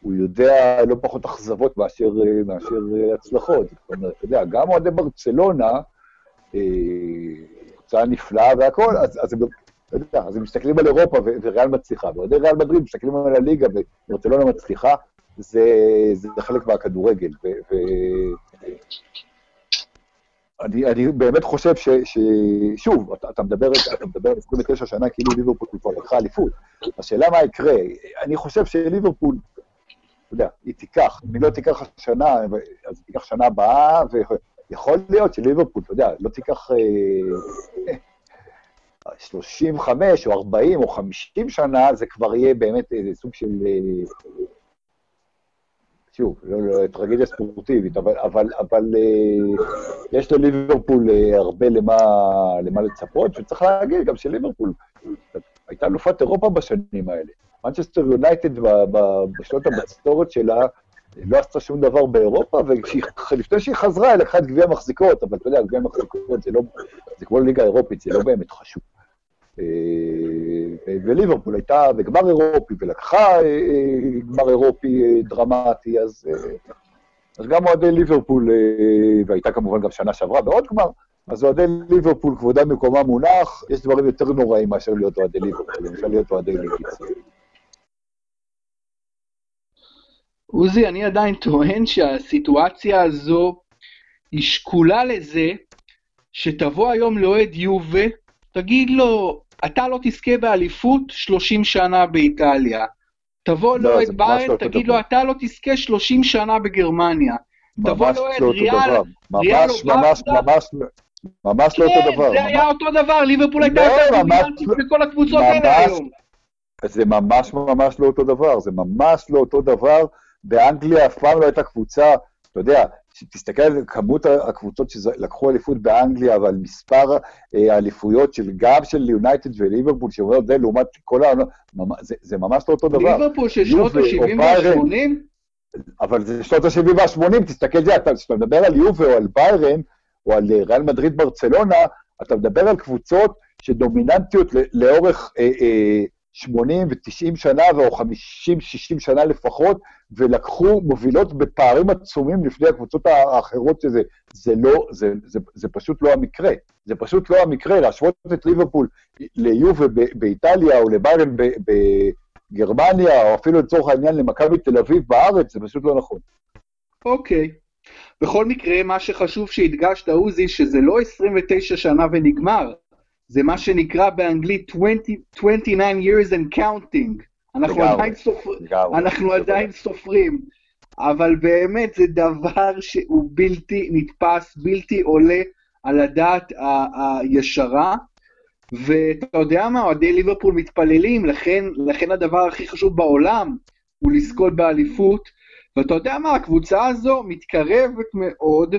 הוא יודע לא פחות אכזבות מאשר, אה, מאשר אה, הצלחות. זאת אומרת, אתה יודע, גם אוהדי ברצלונה, קבוצה אה, נפלאה והכול, אז, אז הם, אתה יודע, אז הם מסתכלים על אירופה וריאל מצליחה, ואוהדי ריאל מדריד מסתכלים על הליגה וברצלונה מצליחה, זה, זה חלק מהכדורגל. ו, ו... אני, אני באמת חושב ש... ש... שוב, אתה, אתה מדבר על 29 שנה כאילו ליברפול כבר לקחה אליפות. השאלה מה יקרה, אני חושב שליברפול, אתה יודע, היא תיקח, אם היא לא תיקח השנה, אז היא תיקח שנה הבאה, ויכול להיות שליברפול, אתה יודע, לא תיקח אה, 35 או 40 או 50 שנה, זה כבר יהיה באמת איזה סוג של אה, שוב, לא, לא, טרגדיה ספורטיבית, אבל, אבל, אבל אה, יש לליברפול אה, הרבה למה, למה לצפות, וצריך להגיד גם שליברפול הייתה אלופת אירופה בשנים האלה. מנצ'סטר יונייטד בשנות הבצורת שלה לא עשתה שום דבר באירופה, ולפני שהיא חזרה, היא לקחה את גביע המחזיקות, אבל אתה יודע, גביע המחזיקות זה לא, זה כמו ליגה אירופית, זה לא באמת חשוב. אה, וליברפול הייתה בגמר אירופי ולקחה אה, גמר אירופי אה, דרמטי, אז, אז גם אוהדי ליברפול, והייתה כמובן גם שנה שעברה בעוד גמר, אז אוהדי ליברפול, כבודם במקומם מונח, יש דברים יותר נוראים מאשר להיות אוהדי ליברפול, למשל להיות אוהדי ליגיץ. עוזי, אני עדיין טוען שהסיטואציה הזו היא שקולה לזה שתבוא היום לאוהד יובה, תגיד לו, אתה לא תזכה באליפות 30 שנה באיטליה. תבוא לא, לאוהד ביירן, לא תגיד לו, אתה לא תזכה 30 שנה בגרמניה. תבוא לאוהד לא ריאל, ריאל או ממש, ממש, ממש לא אותו כן, דבר. זה היה אותו דבר, ליברפול הייתה יותר דומיננטית בכל הקבוצות האלה היום. זה ממש ממש לא אותו דבר, זה ממש לא אותו דבר. באנגליה אף פעם לא הייתה קבוצה, אתה יודע, תסתכל על כמות הקבוצות שלקחו אליפות באנגליה ועל מספר אה, האליפויות של גם של יונייטד וליברפול, שאומר זה לעומת כל ה... זה, זה ממש לא אותו דבר. ליברפול של שנות ה-70 וה-80? אבל זה שנות ה-70 וה-80, תסתכל, כשאתה מדבר על יובה או על ביירן, או על אה, ריאל מדריד ברצלונה, אתה מדבר על קבוצות שדומיננטיות לאורך אה, אה, 80 ו-90 שנה, או 50-60 שנה לפחות, ולקחו מובילות בפערים עצומים לפני הקבוצות האחרות שזה, זה לא, זה, זה, זה פשוט לא המקרה. זה פשוט לא המקרה, להשוות את ליברפול ליובה באיטליה או לביירן בגרמניה, או אפילו לצורך העניין למכבי תל אביב בארץ, זה פשוט לא נכון. אוקיי. Okay. בכל מקרה, מה שחשוב שהדגשת, עוזי, שזה לא 29 שנה ונגמר. זה מה שנקרא באנגלית 20, 29 years and counting. אנחנו לגמרי, עדיין, סופר, לגמרי, אנחנו לגמרי. עדיין סופרים, אבל באמת זה דבר שהוא בלתי נתפס, בלתי עולה על הדעת הישרה. ואתה יודע מה, אוהדי ליברפול מתפללים, לכן, לכן הדבר הכי חשוב בעולם הוא לזכות באליפות. ואתה יודע מה, הקבוצה הזו מתקרבת מאוד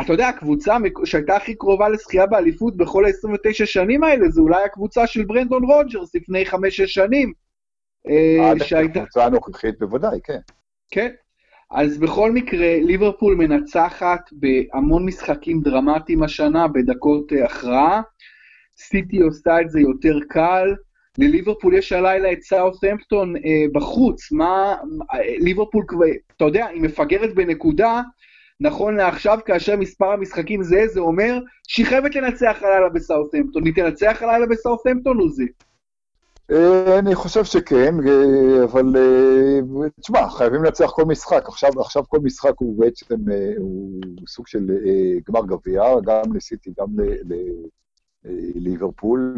אתה יודע, הקבוצה שהייתה הכי קרובה לזכייה באליפות בכל ה-29 שנים האלה, זה אולי הקבוצה של ברנדון רוג'רס לפני 5-6 שנים. אה, עד הקבוצה הנוכחית בוודאי, כן. כן. אז בכל מקרה, ליברפול מנצחת בהמון משחקים דרמטיים השנה, בדקות אה, הכרעה. סיטי עושה את זה יותר קל. לליברפול יש הלילה את סאות'המפטון אה, בחוץ. מה, אה, ליברפול, אתה יודע, היא מפגרת בנקודה, נכון לעכשיו, כאשר מספר המשחקים זה, זה אומר שהיא חייבת לנצח הלילה בסאות'המפטון. היא תנצח הלילה בסאות'המפטון או זה? אה, אני חושב שכן, אה, אבל תשמע, חייבים לנצח כל משחק. עכשיו, עכשיו כל משחק הוא בעצם, הוא סוג של גמר גביע, גם לסיטי, גם לליברפול,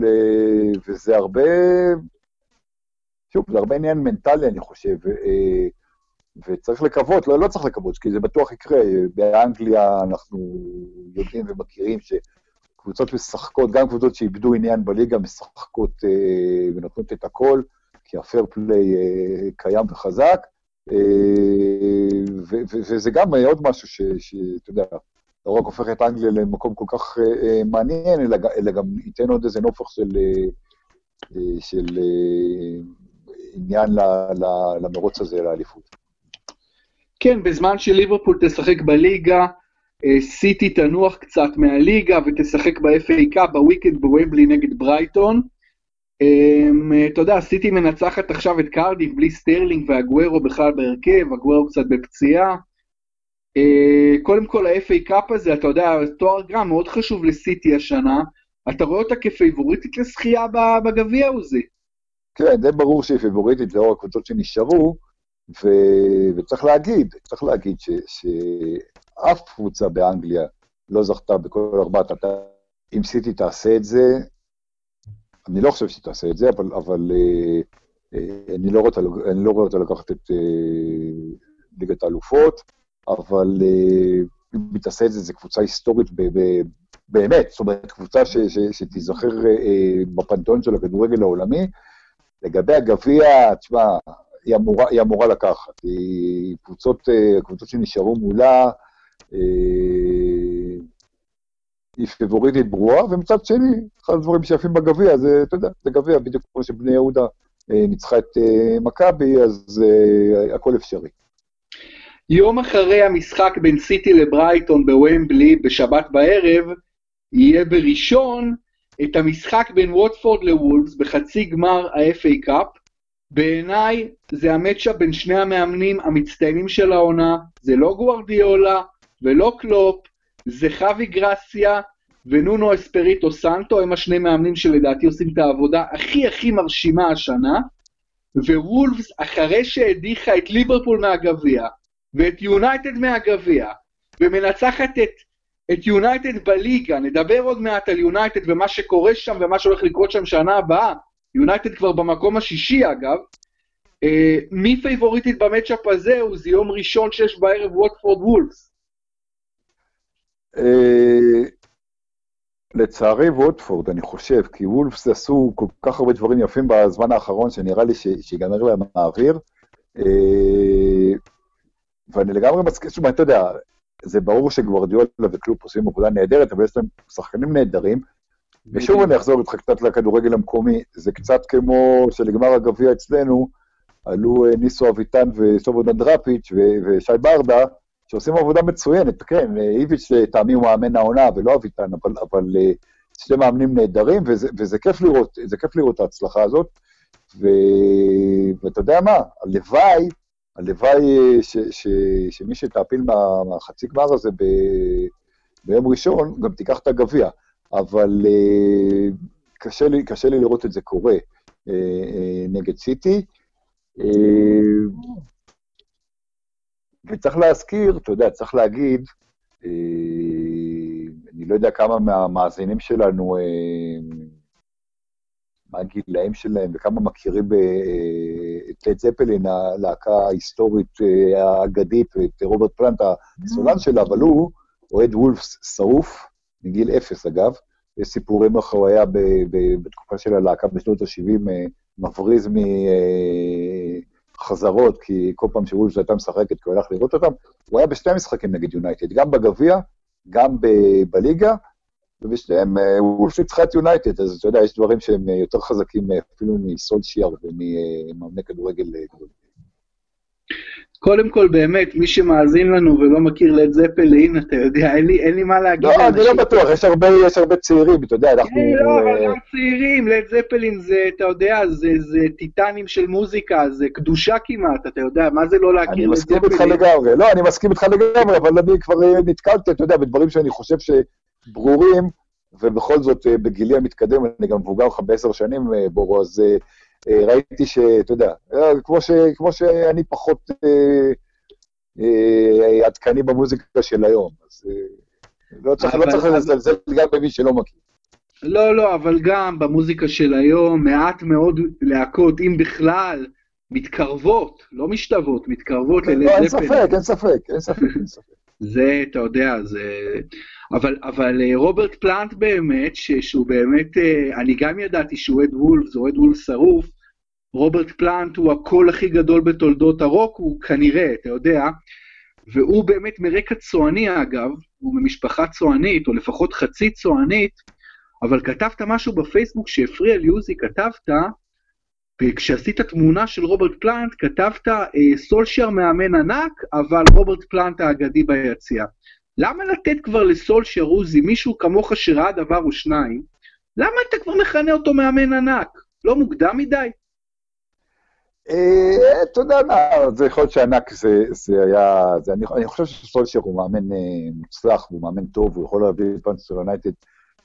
וזה הרבה, שוב, זה הרבה עניין מנטלי, אני חושב. וצריך לקוות, לא, לא צריך לקוות, כי זה בטוח יקרה. באנגליה אנחנו יודעים ומכירים שקבוצות משחקות, גם קבוצות שאיבדו עניין בליגה, משחקות אה, ונותנות את הכל, כי הפייר פליי אה, קיים וחזק. אה, וזה גם עוד משהו שאתה יודע, לא רק הופך את אנגליה למקום כל כך אה, אה מעניין, אלא, אלא גם ייתן עוד איזה נופח של, אה, אה של אה, עניין למרוץ הזה, לאליפות. כן, בזמן שליברפול תשחק בליגה, אה, סיטי תנוח קצת מהליגה ותשחק ב-FA Cup בוויקנד בוומבלי נגד ברייטון. אמ, אה, אתה יודע, סיטי מנצחת עכשיו את קרדיף בלי סטרלינג ואגוארו בכלל בהרכב, אגוארו קצת בפציעה. אה, קודם כל ה-FA Cup הזה, אתה יודע, תואר גם מאוד חשוב לסיטי השנה. אתה רואה אותה כפייבוריטית לזכייה בגביע, עוזי? כן, זה ברור שהיא פייבוריטית לאור הקבוצות שנשארו. ו... וצריך להגיד, צריך להגיד ש... שאף קבוצה באנגליה לא זכתה בכל ארבעת אתה... אם סיטי תעשה את זה, אני לא חושב שהיא תעשה את זה, אבל, אבל אה, אה, אני, לא רוצה, אני לא אותה לקחת את אה, ליגת האלופות, אבל אה, אם היא תעשה את זה, זו קבוצה היסטורית ב, ב, באמת, זאת אומרת, קבוצה ש, ש, שתיזכר אה, בפנתיאון של הכדורגל העולמי. לגבי הגביע, תשמע, היא אמורה, היא אמורה לקחת. היא קבוצות, אה, קבוצות שנשארו מולה, אה, היא פיבוריטית ברורה, ומצד שני, אחד הדברים שיפים בגביע זה, אתה יודע, זה גביע, בדיוק כמו שבני יהודה אה, ניצחה את מכבי, אז הכל אפשרי. יום אחרי המשחק בין סיטי לברייטון בוומבלי בשבת בערב, יהיה בראשון את המשחק בין ווטפורד לוולפס בחצי גמר ה-FA קאפ, בעיניי זה המצ'אפ בין שני המאמנים המצטיינים של העונה, זה לא גוורדיולה ולא קלופ, זה חווי גרסיה ונונו אספריטו סנטו, הם השני מאמנים שלדעתי עושים את העבודה הכי הכי מרשימה השנה, ווולפס, אחרי שהדיחה את ליברפול מהגביע, ואת יונייטד מהגביע, ומנצחת את, את יונייטד בליגה, נדבר עוד מעט על יונייטד ומה שקורה שם ומה שהולך לקרות שם שנה הבאה, יונייטד כבר במקום השישי אגב. אה, מי פייבוריטית ב matchup הזה הוא זה יום ראשון שש בערב ווטפורד וולפס. אה, לצערי ווטפורד, אני חושב, כי וולפס עשו כל כך הרבה דברים יפים בזמן האחרון, שנראה לי שיגמר להם האוויר. אה, ואני לגמרי מסכים, אומרת, אתה יודע, זה ברור שגוורדיולה וקלופ עושים עבודה נהדרת, אבל יש להם שחקנים נהדרים, ושוב אני אחזור איתך קצת לכדורגל המקומי, זה קצת כמו שלגמר הגביע אצלנו, עלו אה, ניסו אביטן וסובודן דראפיץ' ושי ברדה, שעושים עבודה מצוינת, כן, אה, איביץ' לטעמי הוא מאמן העונה ולא אביטן, אבל, אבל אה, שני מאמנים נהדרים, וזה, וזה כיף לראות, זה כיף לראות את ההצלחה הזאת, ו... ואתה יודע מה, הלוואי, הלוואי ש... ש... שמי שתעפיל מהחצי גמר הזה ב... ביום ראשון, גם תיקח את הגביע. אבל אה, קשה לי, קשה לי לראות את זה קורה אה, אה, נגד סיטי. וצריך להזכיר, אתה יודע, צריך להגיד, אני לא יודע כמה מהמאזינים שלנו, מה הגילאים שלהם וכמה מכירים את לד זפלין, הלהקה ההיסטורית האגדית, ואת רוברט פלנט, הסולן שלה, אבל הוא אוהד וולפס שרוף, מגיל אפס אגב, יש סיפורים היה בתקופה של הלהקה בשנות ה-70 אה, מבריז מחזרות, כי כל פעם שוולפס הייתה משחקת, כי הוא הלך לראות אותם, הוא היה בשני משחקים נגד יונייטד, גם בגביע, גם בליגה, ובשניהם אה, וולפס ניצחה את יונייטד, אז אתה יודע, יש דברים שהם יותר חזקים אפילו מסולשיאר וממאמני כדורגל גדולים. קודם כל, באמת, מי שמאזין לנו ולא מכיר לד זפלין, אתה יודע, אין לי, אין לי מה להגיד. לא, אני לא בטוח, יש הרבה, יש הרבה צעירים, אתה יודע, אנחנו... כן, לא, אבל גם צעירים, לד זפלין זה, אתה יודע, זה, זה טיטנים של מוזיקה, זה קדושה כמעט, אתה יודע, מה זה לא להכיר לד זפלין? אני מסכים איתך לגמרי, לא, אני מסכים איתך לגמרי, אבל אני כבר נתקלתי, אתה יודע, בדברים שאני חושב שברורים, ובכל זאת, בגילי המתקדם, אני גם מבוגר לך בעשר שנים, בורו, אז אה, ראיתי שאתה יודע, כמו, ש, כמו שאני פחות אה, אה, עדכני במוזיקה של היום, אז אה, לא צריך, לא צריך לזלזל גם במי שלא מכיר. לא, לא, אבל גם במוזיקה של היום, מעט מאוד להקות, אם בכלל, מתקרבות, לא משתוות, מתקרבות ללד זפן. לא, אין ספק, אין ספק, אין ספק, אין ספק. זה, אתה יודע, זה... אבל, אבל אה, רוברט פלנט באמת, ש, שהוא באמת, אה, אני גם ידעתי שהוא אד וולף, זה אוהד וולף שרוף, רוברט פלנט הוא הקול הכי גדול בתולדות הרוק, הוא כנראה, אתה יודע, והוא באמת מרקע צועני אגב, הוא ממשפחה צוענית, או לפחות חצי צוענית, אבל כתבת משהו בפייסבוק שהפריע לי, עוזי, כתבת, וכשעשית תמונה של רוברט פלנט, כתבת אה, סולשייר מאמן ענק, אבל רוברט פלנט האגדי ביציאה. למה לתת כבר לסולשייר עוזי, מישהו כמוך שראה דבר או שניים, למה אתה כבר מכנה אותו מאמן ענק? לא מוקדם מדי? אה, אתה יודע מה, זה יכול להיות שענק זה, היה, אני חושב שסולשר הוא מאמן אה, מוצלח, הוא מאמן טוב, הוא יכול להביא את פנצ'ר יונייטד,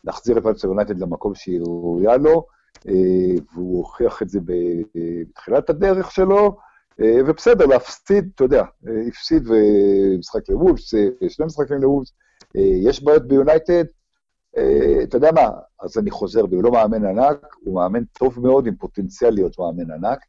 להחזיר את פנצ'ר יונייטד למקום שהיא ראויה לו, אה, והוא הוכיח את זה בתחילת הדרך שלו, ובסדר, להפסיד, אתה יודע, הפסיד ומשחק לוולס, שני משחקים לוולס, יש בעיות ביונייטד, אתה יודע מה, אז אני חוזר, הוא לא מאמן ענק, הוא מאמן טוב מאוד עם פוטנציאל להיות מאמן ענק.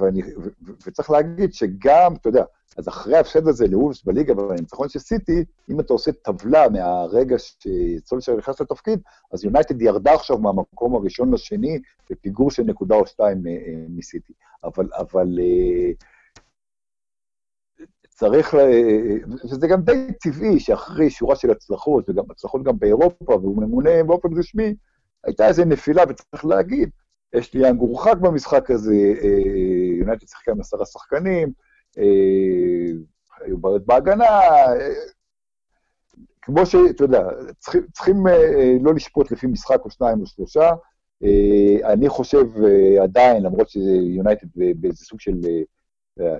אה, ואני, ו, ו, וצריך להגיד שגם, אתה יודע, אז אחרי ההפסד הזה לאולס בליגה ובניצחון של סיטי, אם אתה עושה טבלה מהרגע שסולשר נכנס לתפקיד, אז יונייטד ירדה עכשיו מהמקום הראשון לשני בפיגור של נקודה או שתיים אה, אה, מסיטי. אבל, אבל צריך, וזה גם די טבעי שאחרי שורה של הצלחות, וגם הצלחות גם באירופה, והוא ממונה באופן רשמי, הייתה איזו נפילה, וצריך להגיד, יש לי יאנג הורחק במשחק הזה, אה, יונייטד שיחקה עם עשרה שחקנים, אה, היו בעיות בהגנה, אה, כמו שאתה יודע, צריכים, צריכים לא לשפוט לפי משחק או שניים או שלושה. אני חושב עדיין, למרות שיונייטד באיזה סוג של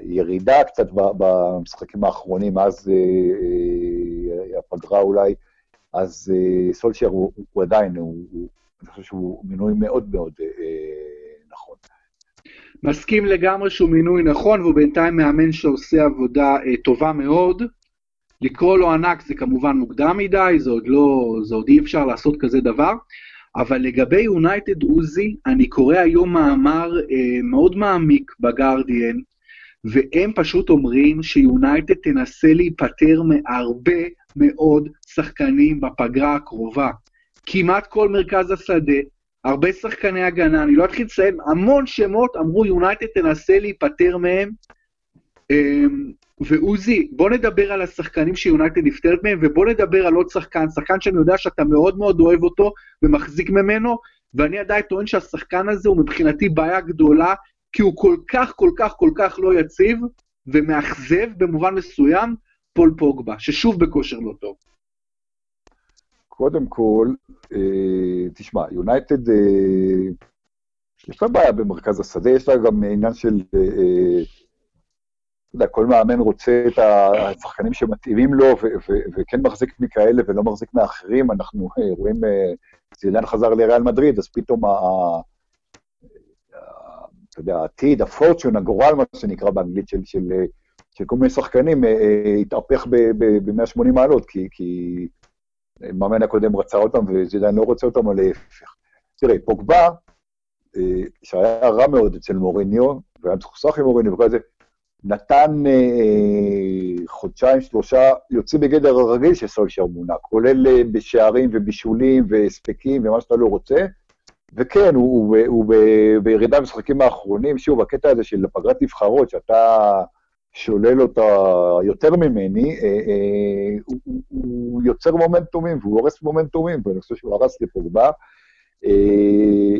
ירידה קצת במשחקים האחרונים, אז הפגרה אולי, אז סולשייר הוא, הוא עדיין, הוא, אני חושב שהוא מינוי מאוד מאוד אה, נכון. מסכים לגמרי שהוא מינוי נכון, והוא בינתיים מאמן שעושה עבודה אה, טובה מאוד. לקרוא לו ענק זה כמובן מוקדם מדי, זה עוד לא, זה עוד אי אפשר לעשות כזה דבר. אבל לגבי יונייטד עוזי, אני קורא היום מאמר אה, מאוד מעמיק בגרדיאן, והם פשוט אומרים שיונייטד תנסה להיפטר מהרבה מאוד שחקנים בפגרה הקרובה. כמעט כל מרכז השדה, הרבה שחקני הגנה, אני לא אתחיל לציין, המון שמות אמרו יונייטד תנסה להיפטר מהם. אמ, ועוזי, בוא נדבר על השחקנים שיונייטד נפטרת מהם, ובוא נדבר על עוד שחקן, שחקן שאני יודע שאתה מאוד מאוד אוהב אותו ומחזיק ממנו, ואני עדיין טוען שהשחקן הזה הוא מבחינתי בעיה גדולה, כי הוא כל כך כל כך כל כך לא יציב, ומאכזב במובן מסוים, פול פוגבה, ששוב בכושר לא טוב. קודם כל, אה, תשמע, יונייטד, אה, יש לה בעיה במרכז השדה, יש לה גם עניין של, אה, אה אתה יודע, כל מאמן רוצה את השחקנים שמתאימים לו, וכן מחזיק מכאלה ולא מחזיק מאחרים. אנחנו אה, רואים, אה, זילן חזר לריאל מדריד, אז פתאום ה... אתה יודע, העתיד, הפורצ'ון, הגורל, מה שנקרא באנגלית, של, של, של כל מיני שחקנים, התהפך ב-180 מעלות, כי, כי המאמן הקודם רצה אותם וזידן לא רוצה אותם, או להפך. תראה, פוגבה, אה, שהיה רע מאוד אצל מוריניו, והיה מסוכסך עם מוריניו וכל זה, נתן אה, חודשיים, שלושה, יוצאים בגדר הרגיל של סולשר מונה, כולל אה, בשערים ובישולים והספקים ומה שאתה לא רוצה. וכן, הוא, הוא, הוא בירידה במשחקים האחרונים, שוב, הקטע הזה של פגרת נבחרות, שאתה שולל אותה יותר ממני, אה, אה, הוא, הוא יוצר מומנטומים, והוא הורס מומנטומים, ואני חושב שהוא הרס לפוגבה. אה,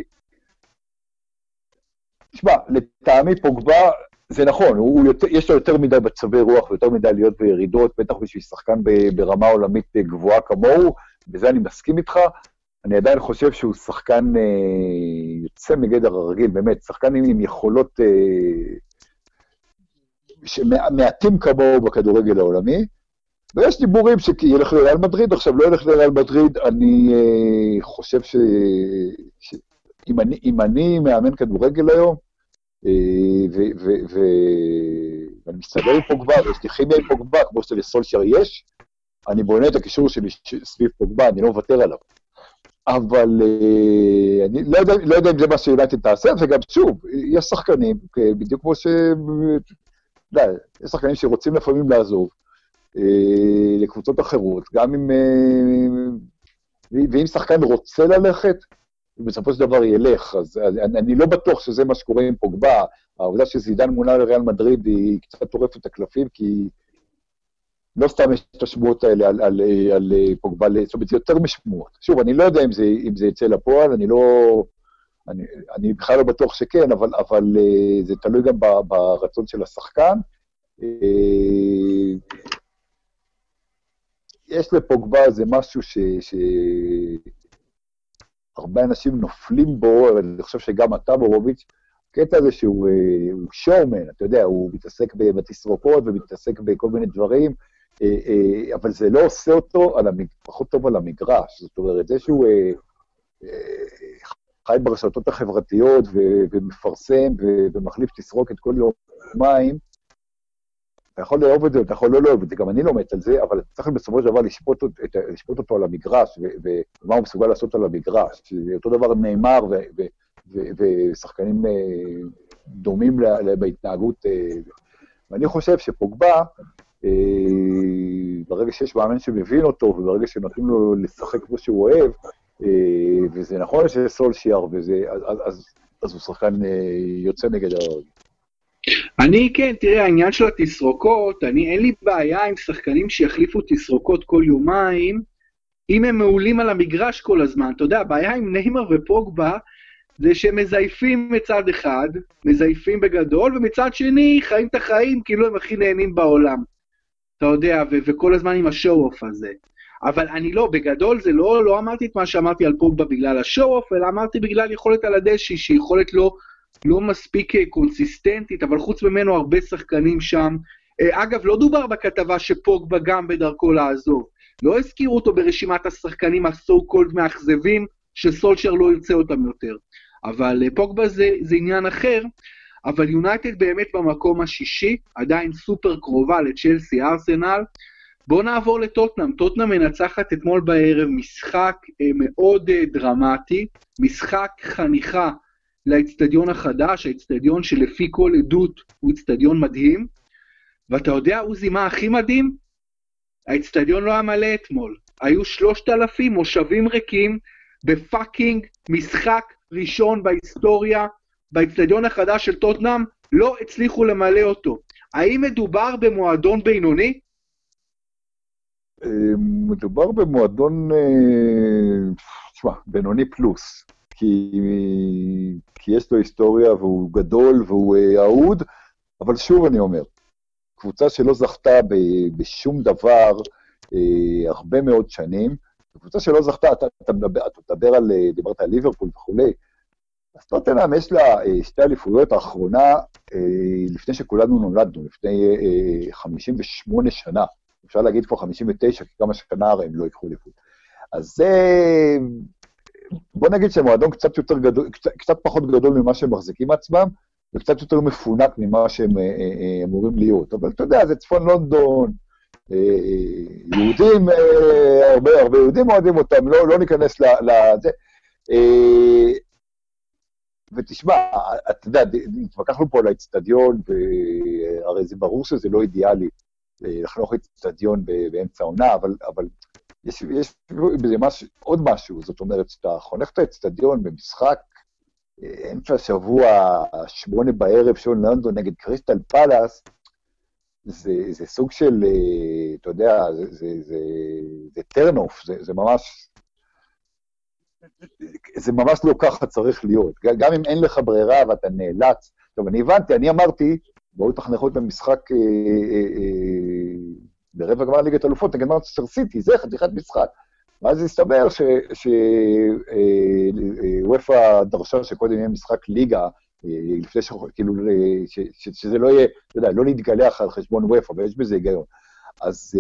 תשמע, לטעמי פוגבה, זה נכון, הוא יותר, יש לו יותר מדי מצבי רוח ויותר מדי להיות בירידות, בטח בשביל שחקן ברמה עולמית גבוהה כמוהו, בזה אני מסכים איתך. אני עדיין חושב שהוא שחקן אה, יוצא מגדר הרגיל, באמת, שחקן עם, עם יכולות אה, שמעטים כמוהו בכדורגל העולמי, ויש דיבורים שילך לריאל מדריד, עכשיו לא ילך לריאל מדריד, אני uh, חושב ש... ש... אם אני, אם אני מאמן כדורגל היום, ואני מסתדר עם פוגבה, ויש לי כימיה עם פוגבה, כמו שלסולשר יש, אני בונה את הקישור שלי סביב פוגבה, אני לא מוותר עליו. אבל אה, אני לא יודע, לא יודע אם זה מה שיונתן תעשה, וגם שוב, יש שחקנים, בדיוק כמו ש... לא, יש שחקנים שרוצים לפעמים לעזוב אה, לקבוצות אחרות, גם אם... אה, ואם שחקן רוצה ללכת, ובסופו של דבר ילך, אז אני, אני לא בטוח שזה מה שקורה עם פוגבה. העובדה שזידן מונה לריאל מדריד היא קצת טורפת את הקלפים, כי לא סתם יש את השמועות האלה על, על, על, על פוגבה, זאת אומרת, זה יותר משמועות. שוב, אני לא יודע אם זה, אם זה יצא לפועל, אני לא... אני, אני בכלל לא בטוח שכן, אבל, אבל אה, זה תלוי גם ברצון של השחקן. אה, יש לפוגבה איזה משהו ש... ש... אנשים נופלים בו, אבל אני חושב שגם אתה, בורוביץ', הקטע הזה שהוא שואומן, אתה יודע, הוא מתעסק בתסרוקות ומתעסק בכל מיני דברים, אה, אה, אבל זה לא עושה אותו המג... פחות טוב על המגרש. זאת אומרת, זה שהוא אה, חי ברשתות החברתיות ומפרסם ומחליף תסרוקת כל יומיים, אתה יכול לאהוב את זה, אתה יכול לא לאהוב את זה, גם אני לא מת על זה, אבל צריך בסופו של דבר לשפוט, את, לשפוט אותו על המגרש, ומה הוא מסוגל לעשות על המגרש. אותו דבר נאמר, ושחקנים דומים בהתנהגות. ואני חושב שפוגבה, אה, ברגע שיש מאמן שמבין אותו, וברגע שנותנים לו לשחק כמו שהוא אוהב, אה, וזה נכון שזה סולשיאר, וזה, אז, אז, אז הוא שחקן אה, יוצא נגד הרג. אני, כן, תראה, העניין של התסרוקות, אני, אין לי בעיה עם שחקנים שיחליפו תסרוקות כל יומיים, אם הם מעולים על המגרש כל הזמן. אתה יודע, הבעיה עם ניימר ופוגבה, זה שהם מזייפים מצד אחד, מזייפים בגדול, ומצד שני חיים את החיים כאילו הם הכי נהנים בעולם. אתה יודע, ו- וכל הזמן עם ה show-off הזה. אבל אני לא, בגדול זה לא, לא אמרתי את מה שאמרתי על פוגבה בגלל ה show-off, אלא אמרתי בגלל יכולת על הדשא, שהיא יכולת לא, לא מספיק אה, קונסיסטנטית, אבל חוץ ממנו הרבה שחקנים שם. אה, אגב, לא דובר בכתבה שפוגבה גם בדרכו לעזוב. לא הזכירו אותו ברשימת השחקנים הסו קולד מאכזבים, שסולשר לא ירצה אותם יותר. אבל אה, פוגבה זה, זה עניין אחר, אבל יונייטד באמת במקום השישי, עדיין סופר קרובה לצ'לסי ארסנל. בואו נעבור לטוטנאם. טוטנאם מנצחת אתמול בערב משחק אה, מאוד אה, דרמטי, משחק חניכה לאצטדיון החדש, האצטדיון שלפי כל עדות הוא אצטדיון מדהים. ואתה יודע, עוזי, מה הכי מדהים? האצטדיון לא היה מלא אתמול. היו שלושת אלפים מושבים ריקים בפאקינג משחק ראשון בהיסטוריה באצטדיון החדש של טוטנאם, לא הצליחו למלא אותו. האם מדובר במועדון בינוני? אה, מדובר במועדון, אה, תשמע, בינוני פלוס. כי, כי יש לו היסטוריה והוא גדול והוא אה, אהוד, אבל שוב אני אומר, קבוצה שלא זכתה ב, בשום דבר אה, הרבה מאוד שנים, קבוצה שלא זכתה, אתה, אתה, מדבר, אתה מדבר על, דיברת על ליברפול וכולי, אז טוטנאם יש לה אה, שתי אליפויות, האחרונה אה, לפני שכולנו נולדנו, לפני 58 אה, שנה. אפשר להגיד כבר 59, כי כמה שנה הרי הם לא ייקחו אליפות. אז זה... בוא נגיד שהמועדון קצת יותר גדול, קצת, קצת פחות גדול ממה שהם מחזיקים עצמם, וקצת יותר מפונק ממה שהם אמורים להיות. אבל אתה יודע, זה צפון לונדון, יהודים, הרבה הרבה יהודים אוהדים אותם, לא, לא ניכנס לזה. ותשמע, אתה יודע, התווכחנו פה על האצטדיון, והרי זה ברור שזה לא אידיאלי אה, לחנוך אצטדיון באמצע העונה, אבל, אבל יש, יש בזה מש, עוד משהו, זאת אומרת, כשאתה חונך את האצטדיון במשחק אה, אמצע השבוע, שמונה בערב, שון לונדון נגד קריסטל פלאס, זה, זה סוג של, אה, אתה יודע, זה, זה, זה, זה טרנוף, זה, זה ממש זה ממש לא ככה צריך להיות. גם אם אין לך ברירה ואתה נאלץ. טוב, אני הבנתי, אני אמרתי, בואו תחנכו את המשחק ברבע גמר ליגת אלופות נגד מרצ'סטר סיטי, זה חתיכת משחק. ואז הסתבר שוופא דרשה שקודם יהיה משחק ליגה, לפני ש... כאילו, שזה לא יהיה, אתה יודע, לא להתגלח על חשבון וופא, ויש בזה היגיון. אז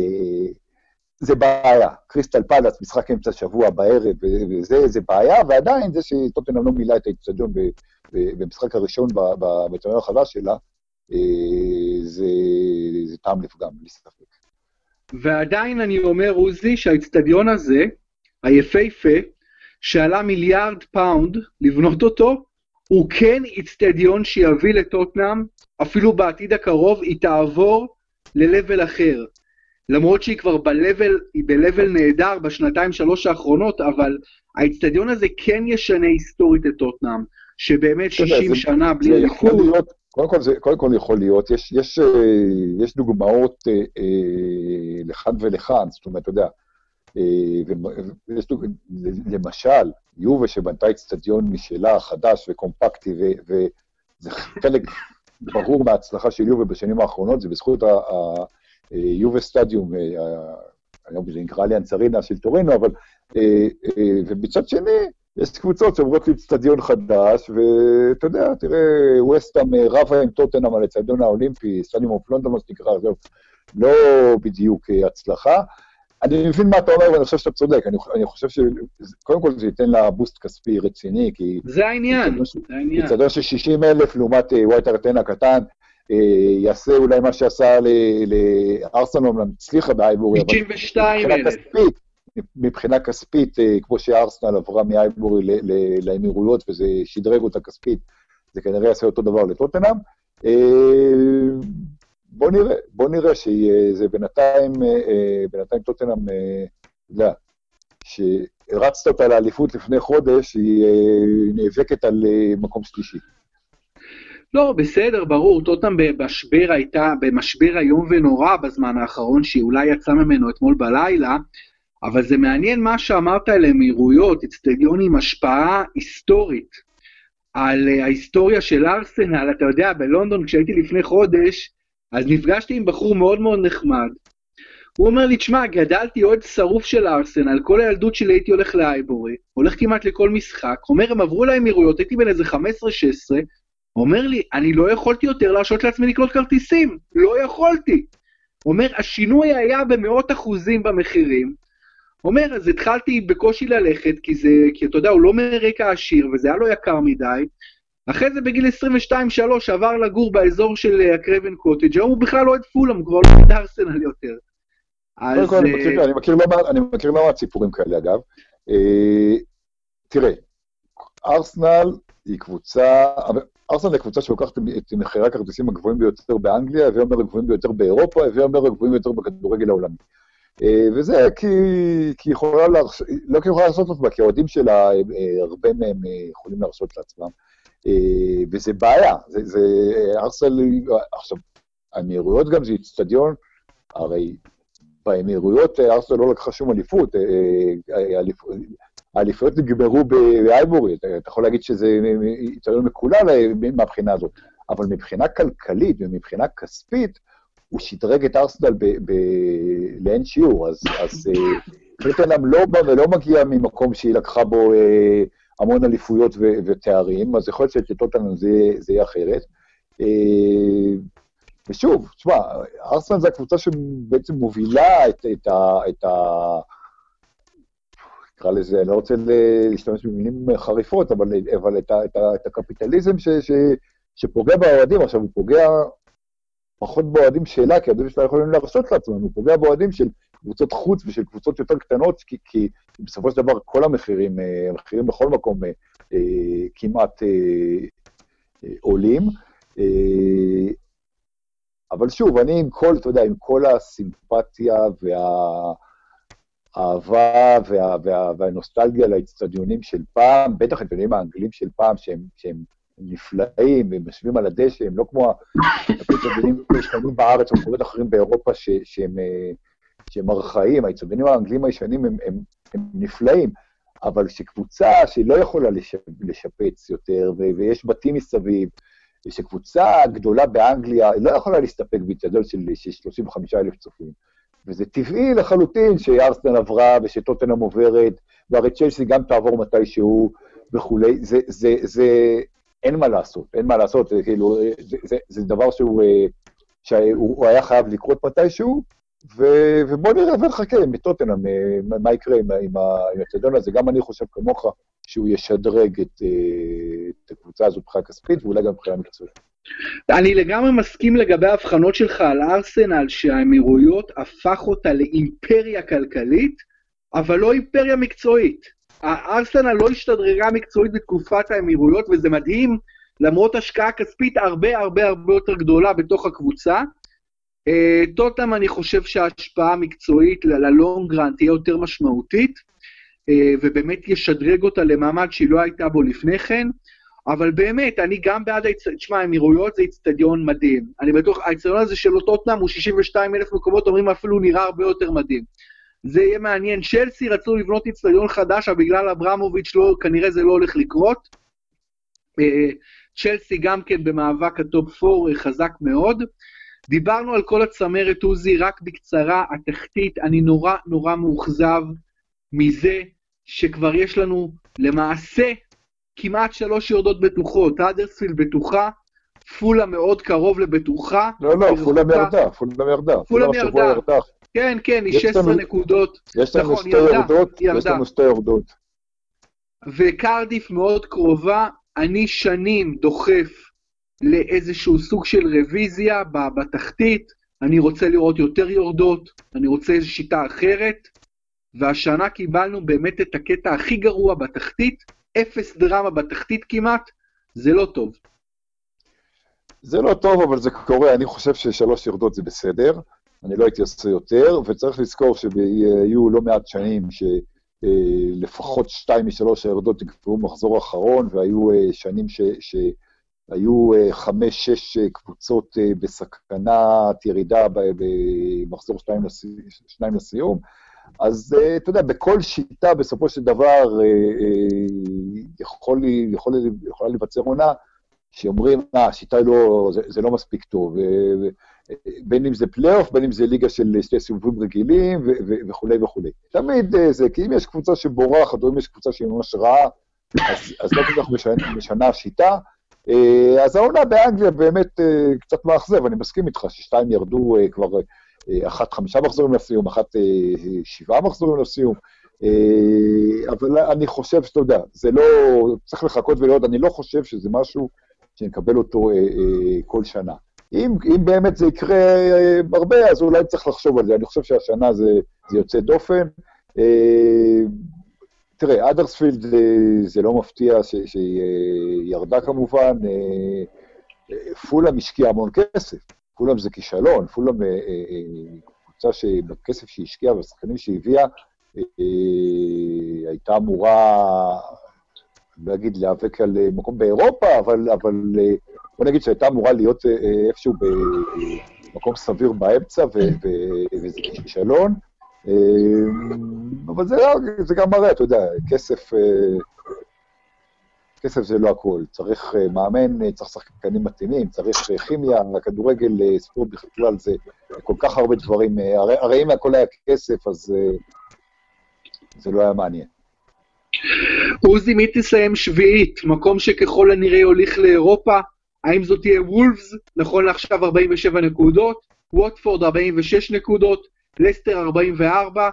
זה בעיה. קריסטל פלאס, משחק אמצע שבוע בערב, וזה, זה בעיה, ועדיין זה שטוטנאם לא מילא את האיצטדיון במשחק הראשון בטורניר החדש שלה, זה, זה טעם לפגם, בלי ספק. ועדיין אני אומר, עוזי, שהאיצטדיון הזה, היפהפה, שעלה מיליארד פאונד לבנות אותו, הוא כן איצטדיון שיביא לטוטנאם, אפילו בעתיד הקרוב, היא תעבור ל-level אחר. למרות שהיא כבר ב-level, היא ב-level נהדר בשנתיים שלוש האחרונות, אבל האיצטדיון הזה כן ישנה היסטורית את טוטנאם, שבאמת 60 שנה בלי אליפות. קודם כל, זה, קודם כל יכול להיות, יש, יש, אה, יש דוגמאות אה, אה, לכאן ולכאן, זאת אומרת, אתה יודע, ויש דוג... למשל, יובה שבנתה אצטדיון משלה חדש וקומפקטי, ו, וזה חלק ברור מההצלחה של יובה בשנים האחרונות, זה בזכות היובה סטדיום, היום זה נקרא לי אנצרינה של טורינו, אבל, ומצד שני, יש קבוצות שעוברות לאצטדיון חדש, ואתה יודע, תראה, ווסטהאם אה, רבה עם טוטנאם על האצטדיון האולימפי, stadium of London, מה שנקרא, זה לא בדיוק אה, הצלחה. אני מבין מה אתה אומר, ואני חושב שאתה צודק. אני, אני חושב שקודם כל זה ייתן לה בוסט כספי רציני, כי... זה העניין, זה העניין. אצטדיון של 60 אלף לעומת ווייט ארטן הקטן, יעשה אולי מה שעשה לארסנל, אומנם הצליחה בהייבורי, אבל... 62 אלף. מבחינה כספית, אה, כמו שארסנל עברה מאייבורי לאמירויות וזה שדרג אותה כספית, זה כנראה יעשה אותו דבר לטוטנאם. אה, בוא נראה, בוא נראה שזה בינתיים, אה, בינתיים טוטנאם, יודע, שהרצת אותה לאליפות לפני חודש, היא נאבקת על מקום שלישי. לא, בסדר, ברור, טוטנאם במשבר הייתה, במשבר איום ונורא בזמן האחרון, שהיא אולי יצאה ממנו אתמול בלילה, אבל זה מעניין מה שאמרת על אמירויות, אצטדיון עם השפעה היסטורית על uh, ההיסטוריה של ארסנל, אתה יודע, בלונדון כשהייתי לפני חודש, אז נפגשתי עם בחור מאוד מאוד נחמד. הוא אומר לי, תשמע, גדלתי אוהד שרוף של ארסנל, כל הילדות שלי הייתי הולך לאייבורי, הולך כמעט לכל משחק, אומר, הם עברו לאמירויות, הייתי בן איזה 15-16, אומר לי, אני לא יכולתי יותר להרשות לעצמי לקנות כרטיסים, לא יכולתי. אומר, השינוי היה במאות אחוזים במחירים, אומר, אז התחלתי בקושי ללכת, כי זה, כי אתה יודע, הוא לא מרקע עשיר, וזה היה לו יקר מדי. אחרי זה בגיל 22-3 עבר לגור באזור של הקרבן אה, קוטג', היום הוא בכלל לא אוהד פולאם, כבר לא אוהד ארסנל יותר. אז... קודם כל, אני אה, מכיר לא מעט סיפורים כאלה, אגב. אה, תראה, ארסנל היא קבוצה, ארסנל היא קבוצה שלוקחת את מחירי הכרטיסים הגבוהים ביותר באנגליה, והיא אומר הגבוהים ביותר באירופה, והיא אומר הגבוהים ביותר בכדורגל העולמי. אה, וזה כי, כי יכולה, להרש... לא כי יכולה לעשות זאת, כי האוהדים שלה, אה, הרבה מהם אה, יכולים להרשות לעצמם. וזה בעיה, זה, זה ארסל, עכשיו, האמירויות גם זה איצטדיון, הרי באמירויות ארסל לא לקחה שום אליפות, האליפויות נגמרו באייבורי, אתה יכול להגיד שזה איצטדיון מקולל מהבחינה הזאת, אבל מבחינה כלכלית ומבחינה כספית, הוא שדרג את ארסנל לאין שיעור, אז, אז טוטנאם אה, לא בא ולא מגיע ממקום שהיא לקחה בו אה, המון אליפויות ו, ותארים, אז יכול להיות שטוטנאם זה, זה יהיה אחרת. אה, ושוב, תשמע, ארסנל זו הקבוצה שבעצם מובילה את, את ה... את ה נקרא לזה, אני לא רוצה להשתמש במילים חריפות, אבל, אבל את, ה, את, ה, את הקפיטליזם ש, ש, שפוגע באוהדים, עכשיו הוא פוגע פחות באוהדים שלה, כי האוהדים שלה יכולים להרשות לעצמם, הוא פוגע באוהדים של קבוצות חוץ ושל קבוצות יותר קטנות, כי, כי בסופו של דבר כל המחירים, אה, המחירים בכל מקום אה, אה, כמעט עולים. אבל שוב, אני עם כל, אתה יודע, עם כל הסימפתיה והאהבה וה, וה, והנוסטלגיה לאצטדיונים של פעם, בטח האצטדיונים האנגלים של פעם, שהם, שהם נפלאים, והם יושבים על הדשא, הם לא כמו האצטדיונים הישנים בארץ או במקומות אחרים באירופה ש, שהם, אה, שהם ארכאיים, האצטדיונים האנגלים הישנים הם, הם, הם נפלאים, אבל שקבוצה שלא יכולה לשפ, לשפץ יותר, ו, ויש בתים מסביב, ושקבוצה גדולה באנגליה לא יכולה להסתפק באצטדיון של, של 35 אלף צופים. וזה טבעי לחלוטין שארסנל עברה ושטוטנאם עוברת, והרי צ'לסי גם תעבור מתישהו וכולי. זה, זה, זה, אין מה לעשות, אין מה לעשות, זה כאילו, זה, זה, זה דבר שהוא, אה, שהוא היה חייב לקרות מתישהו, ו- ובוא נראה ונחכה מטוטנאם, מה יקרה עם, עם האצטדיון הזה. גם אני חושב כמוך שהוא ישדרג את, את הקבוצה הזו מבחינה כספית ואולי גם מבחינה מקצועית. אני לגמרי מסכים לגבי ההבחנות שלך על ארסנל, שהאמירויות הפך אותה לאימפריה כלכלית, אבל לא אימפריה מקצועית. ארסנל לא השתדרגה מקצועית בתקופת האמירויות, וזה מדהים, למרות השקעה כספית הרבה הרבה הרבה יותר גדולה בתוך הקבוצה. אה, טוטם, אני חושב שההשפעה המקצועית ללונגרן תהיה יותר משמעותית, אה, ובאמת ישדרג אותה למעמד שהיא לא הייתה בו לפני כן. אבל באמת, אני גם בעד תשמע, אמירייטס זה אצטדיון מדהים. אני בטוח, האצטדיון הזה של טוטנאם הוא 62 אלף מקומות, אומרים אפילו נראה הרבה יותר מדהים. זה יהיה מעניין. צ'לסי רצו לבנות אצטדיון חדש, אבל בגלל אברמוביץ' לא, כנראה זה לא הולך לקרות. אה, צ'לסי גם כן במאבק ה top 4 חזק מאוד. דיברנו על כל הצמרת, עוזי, רק בקצרה, התחתית, אני נורא נורא מאוכזב מזה שכבר יש לנו למעשה כמעט שלוש יורדות בטוחות, האדרספילד בטוחה, פולה מאוד קרוב לבטוחה. לא, לא, פולה ירדה, פולה ירדה. פולה ירדה. כן, כן, היא 16 נקודות. יש לנו נכון, שתי יורדות, יש לנו שתי יורדות. וקרדיף מאוד קרובה, אני שנים דוחף לאיזשהו סוג של רוויזיה בתחתית, אני רוצה לראות יותר יורדות, אני רוצה איזו שיטה אחרת, והשנה קיבלנו באמת את הקטע הכי גרוע בתחתית, אפס דרמה בתחתית כמעט, זה לא טוב. זה לא טוב, אבל זה קורה, אני חושב ששלוש יורדות זה בסדר, אני לא הייתי עושה יותר, וצריך לזכור שיהיו לא מעט שנים שלפחות שתיים משלוש היורדות יקבעו מחזור אחרון, והיו אה, שנים ש... שהיו אה, חמש-שש קבוצות אה, בסכנת ירידה במחזור שניים לסיום. אז אתה יודע, בכל שיטה בסופו של דבר יכול, יכול, יכולה להיווצר עונה שאומרים, אה, השיטה לא, זה, זה לא מספיק טוב, בין אם זה פלייאוף, בין אם זה ליגה של שתי סיבובים רגילים וכולי וכולי. תמיד uh, זה, כי אם יש קבוצה שבורחת, או אם יש קבוצה שהיא ממש רעה, אז, לא כל כך משנה, השיטה. Uh, אז העונה באנגליה באמת uh, קצת מאכזב, אני מסכים איתך ששתיים ירדו כבר אה, אחת חמישה מחזורים לסיום, אחת אה, שבעה מחזורים לסיום. אה, אבל אני חושב שאתה יודע, זה לא, צריך לחכות ולראות, אני לא חושב שזה משהו שנקבל אותו כל שנה. אם, אם באמת זה יקרה הרבה, אז אולי צריך לחשוב על זה. אני חושב שהשנה זה, זה יוצא דופן. תראה, אדרספילד זה לא מפתיע שהיא ירדה כמובן, פולה משקיע המון כסף. פולאם זה כישלון, פולאם אה, אה, אה, קבוצה שבכסף שהיא השקיעה והשחקנים שהיא הביאה, הייתה אמורה, לא אגיד להיאבק על מקום באירופה, אבל, אבל בוא נגיד שהייתה אמורה להיות איפשהו במקום סביר באמצע, וזה כישלון. אבל זה, זה גם מראה, אתה יודע, כסף כסף זה לא הכול, צריך אה, מאמן, אה, צריך שחקנים מתאימים, צריך אה, כימיה, הכדורגל, ספורט בכלל, זה כל כך הרבה דברים, הרי, הרי אם הכל היה כסף, אז זה לא היה מעניין. עוזי, מי תסיים שביעית? מקום שככל הנראה הוליך לאירופה, האם זאת תהיה וולפס, נכון לעכשיו 47 נקודות, ווטפורד 46 נקודות, לסטר 44,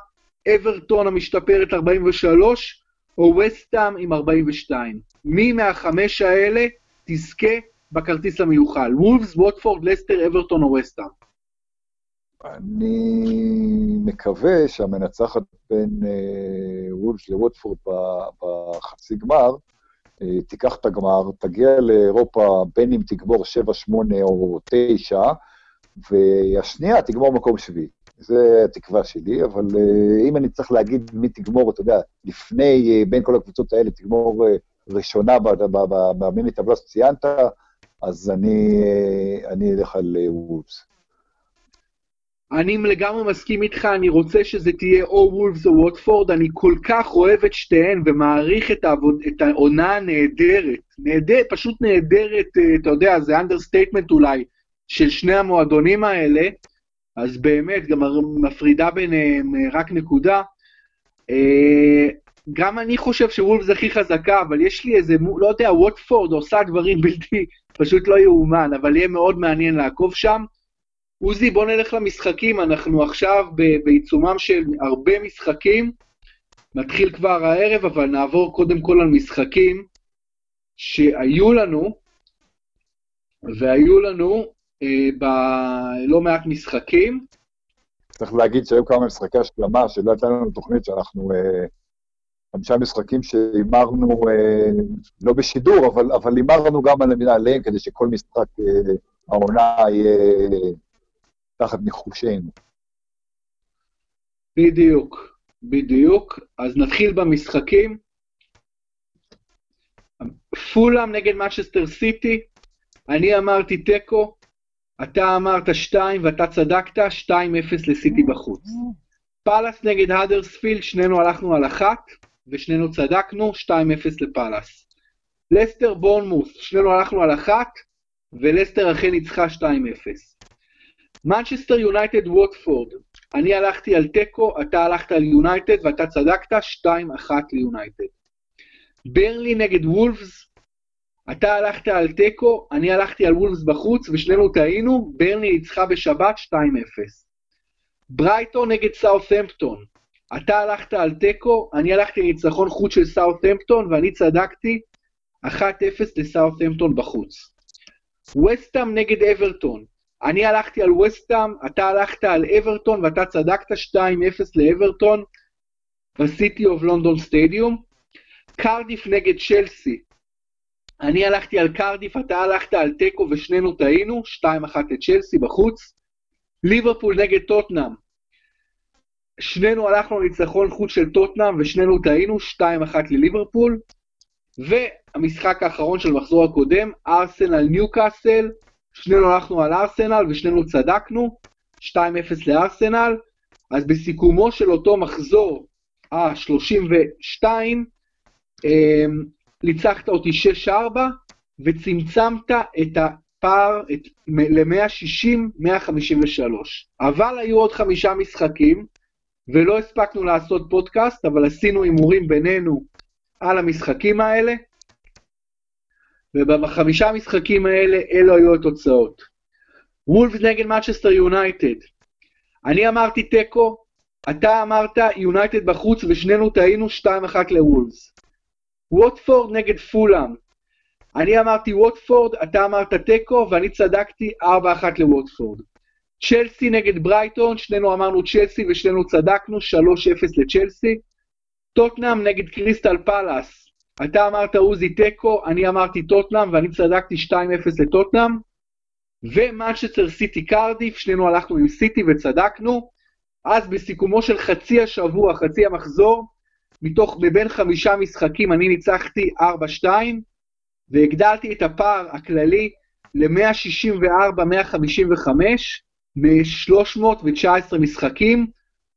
אברטון המשתפרת 43, או וסטאם עם 42. מי מהחמש האלה תזכה בכרטיס המיוחל? וולפס, ווטפורד, לסטר, אברטון או וסטאם? אני מקווה שהמנצחת בין אה, וולפס לווטפורד בחצי גמר, תיקח את הגמר, תגיע לאירופה בין אם תגמור 7, 8 או 9, והשנייה תגמור מקום שביעי. זה התקווה שלי, אבל uh, אם אני צריך להגיד מי תגמור, אתה יודע, לפני, uh, בין כל הקבוצות האלה, תגמור uh, ראשונה במיני טבלה שציינת, אז אני אלך על וולפס. אני לגמרי מסכים איתך, אני רוצה שזה תהיה או וולפס או ווטפורד, אני כל כך אוהב את שתיהן ומעריך את, העבוד, את העונה הנהדרת, נהדר, פשוט נהדרת, אתה יודע, זה understatement אולי, של שני המועדונים האלה, אז באמת, גם מפרידה ביניהם אה, רק נקודה. אה, גם אני חושב שוולפס הכי חזקה, אבל יש לי איזה, לא יודע, ווטפורד עושה דברים בלתי, פשוט לא יאומן, אבל יהיה מאוד מעניין לעקוב שם. עוזי, בוא נלך למשחקים, אנחנו עכשיו בעיצומם של הרבה משחקים. מתחיל כבר הערב, אבל נעבור קודם כל על משחקים שהיו לנו, והיו לנו אה, בלא מעט משחקים. צריך להגיד שהיו כמה משחקי השלמה, שלא הייתה לנו תוכנית שאנחנו... אה, חמישה משחקים שהימרנו, אה, לא בשידור, אבל, הימרנו גם על עליהם, כדי שכל משחק אה, העונה יהיה תחת ניחושינו. בדיוק, בדיוק. אז נתחיל במשחקים. פולאם נגד מנצ'סטר סיטי, אני אמרתי תיקו, אתה אמרת 2 ואתה צדקת, 2-0 לסיטי בחוץ. פאלאס נגד האדרספילד, שנינו הלכנו על אחת, ושנינו צדקנו, 2-0 לפאלאס. לסטר בורנמוס, שנינו הלכנו על אחת, ולסטר אכן ניצחה 2-0. מנצ'סטר יונייטד ווטפורד, אני הלכתי על תיקו, אתה הלכת על יונייטד ואתה צדקת, 2-1 ליונייטד. ברלי נגד וולפס, אתה הלכת על תיקו, אני הלכתי על וולפס בחוץ, ושנינו טעינו, ברני ניצחה בשבת 2-0. ברייטון נגד סאות'המפטון, אתה הלכת על תיקו, אני הלכתי לניצחון חוץ של סאות'המפטון, ואני צדקתי 1-0 לסאות'המפטון בחוץ. וסטאם נגד אברטון, אני הלכתי על וסטאם, אתה הלכת על אברטון, ואתה צדקת 2-0 לאברטון בסיטי אוף לונדון סטדיום. קרדיף נגד צ'לסי, אני הלכתי על קרדיף, אתה הלכת על תיקו ושנינו טעינו, 2-1 לצ'לסי בחוץ. ליברפול נגד טוטנאם, שנינו הלכנו לניצחון חוץ של טוטנאם ושנינו טעינו, 2-1 לליברפול. והמשחק האחרון של המחזור הקודם, ארסנל ניוקאסל, שנינו הלכנו על ארסנל ושנינו צדקנו, 2-0 לארסנל. אז בסיכומו של אותו מחזור, ה-32, ניצחת אותי 6-4, וצמצמת את הפער ל-160-153. אבל היו עוד חמישה משחקים, ולא הספקנו לעשות פודקאסט, אבל עשינו הימורים בינינו על המשחקים האלה, ובחמישה המשחקים האלה, אלו היו התוצאות. וולפס נגד מצ'סטר יונייטד. אני אמרתי תיקו, אתה אמרת יונייטד בחוץ ושנינו טעינו 2-1 לוולפס. ווטפורד נגד פולאם. אני אמרתי ווטפורד, אתה אמרת תיקו, ואני צדקתי 4-1 לווטפורד. צ'לסי נגד ברייטון, שנינו אמרנו צ'לסי ושנינו צדקנו, 3-0 לצ'לסי. טוטנאם נגד קריסטל פאלאס, אתה אמרת עוזי תיקו, אני אמרתי טוטנאם ואני צדקתי 2-0 לטוטנאם. ומנצ'סטר סיטי קרדיף, שנינו הלכנו עם סיטי וצדקנו. אז בסיכומו של חצי השבוע, חצי המחזור, מתוך, מבין חמישה משחקים אני ניצחתי 4-2, והגדלתי את הפער הכללי ל-164-155 מ-319 משחקים,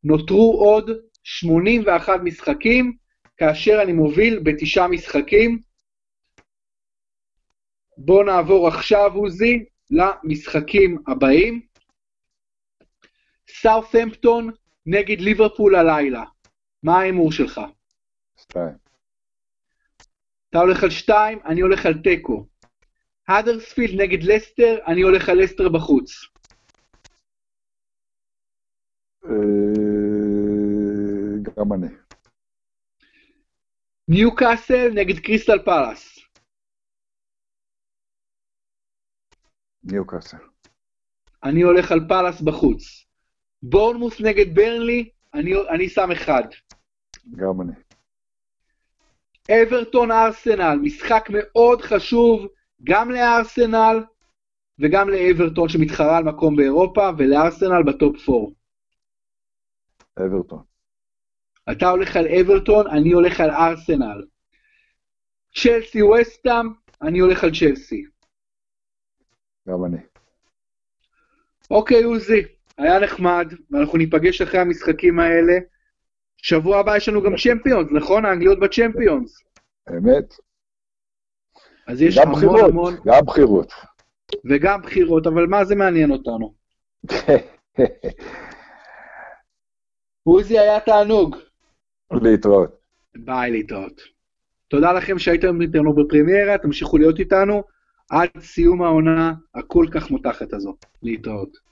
נותרו עוד 81 משחקים, כאשר אני מוביל בתשעה משחקים. בואו נעבור עכשיו, עוזי, למשחקים הבאים. סאות'המפטון נגד ליברפול הלילה. מה ההימור שלך? שתיים. אתה הולך על שתיים, אני הולך על תיקו. האדרספילד נגד לסטר, אני הולך על לסטר בחוץ. אה, גם אני. ניוקאסל נגד קריסטל פלאס. ניוקאסל. אני הולך על פלאס בחוץ. בורנמוס נגד ברנלי, אני, אני שם אחד. גם אני. אברטון ארסנל, משחק מאוד חשוב גם לארסנל וגם לאברטון שמתחרה על מקום באירופה ולארסנל ב top 4. אברטון. אתה הולך על אברטון, אני הולך על ארסנל. צ'לסי וסטאם, אני הולך על צ'לסי. גם אני. אוקיי, עוזי, היה נחמד, ואנחנו ניפגש אחרי המשחקים האלה. שבוע הבא יש לנו גם צ'מפיונס, נכון? האנגליות בצ'מפיונס. אמת. אז יש המון בחירות, המון, גם בחירות. וגם בחירות, אבל מה זה מעניין אותנו? [LAUGHS] עוזי היה תענוג. להתראות. ביי, להתראות. תודה לכם שהייתם איתנו בפרמיירה, תמשיכו להיות איתנו עד סיום העונה הכל כך מותחת הזו. להתראות.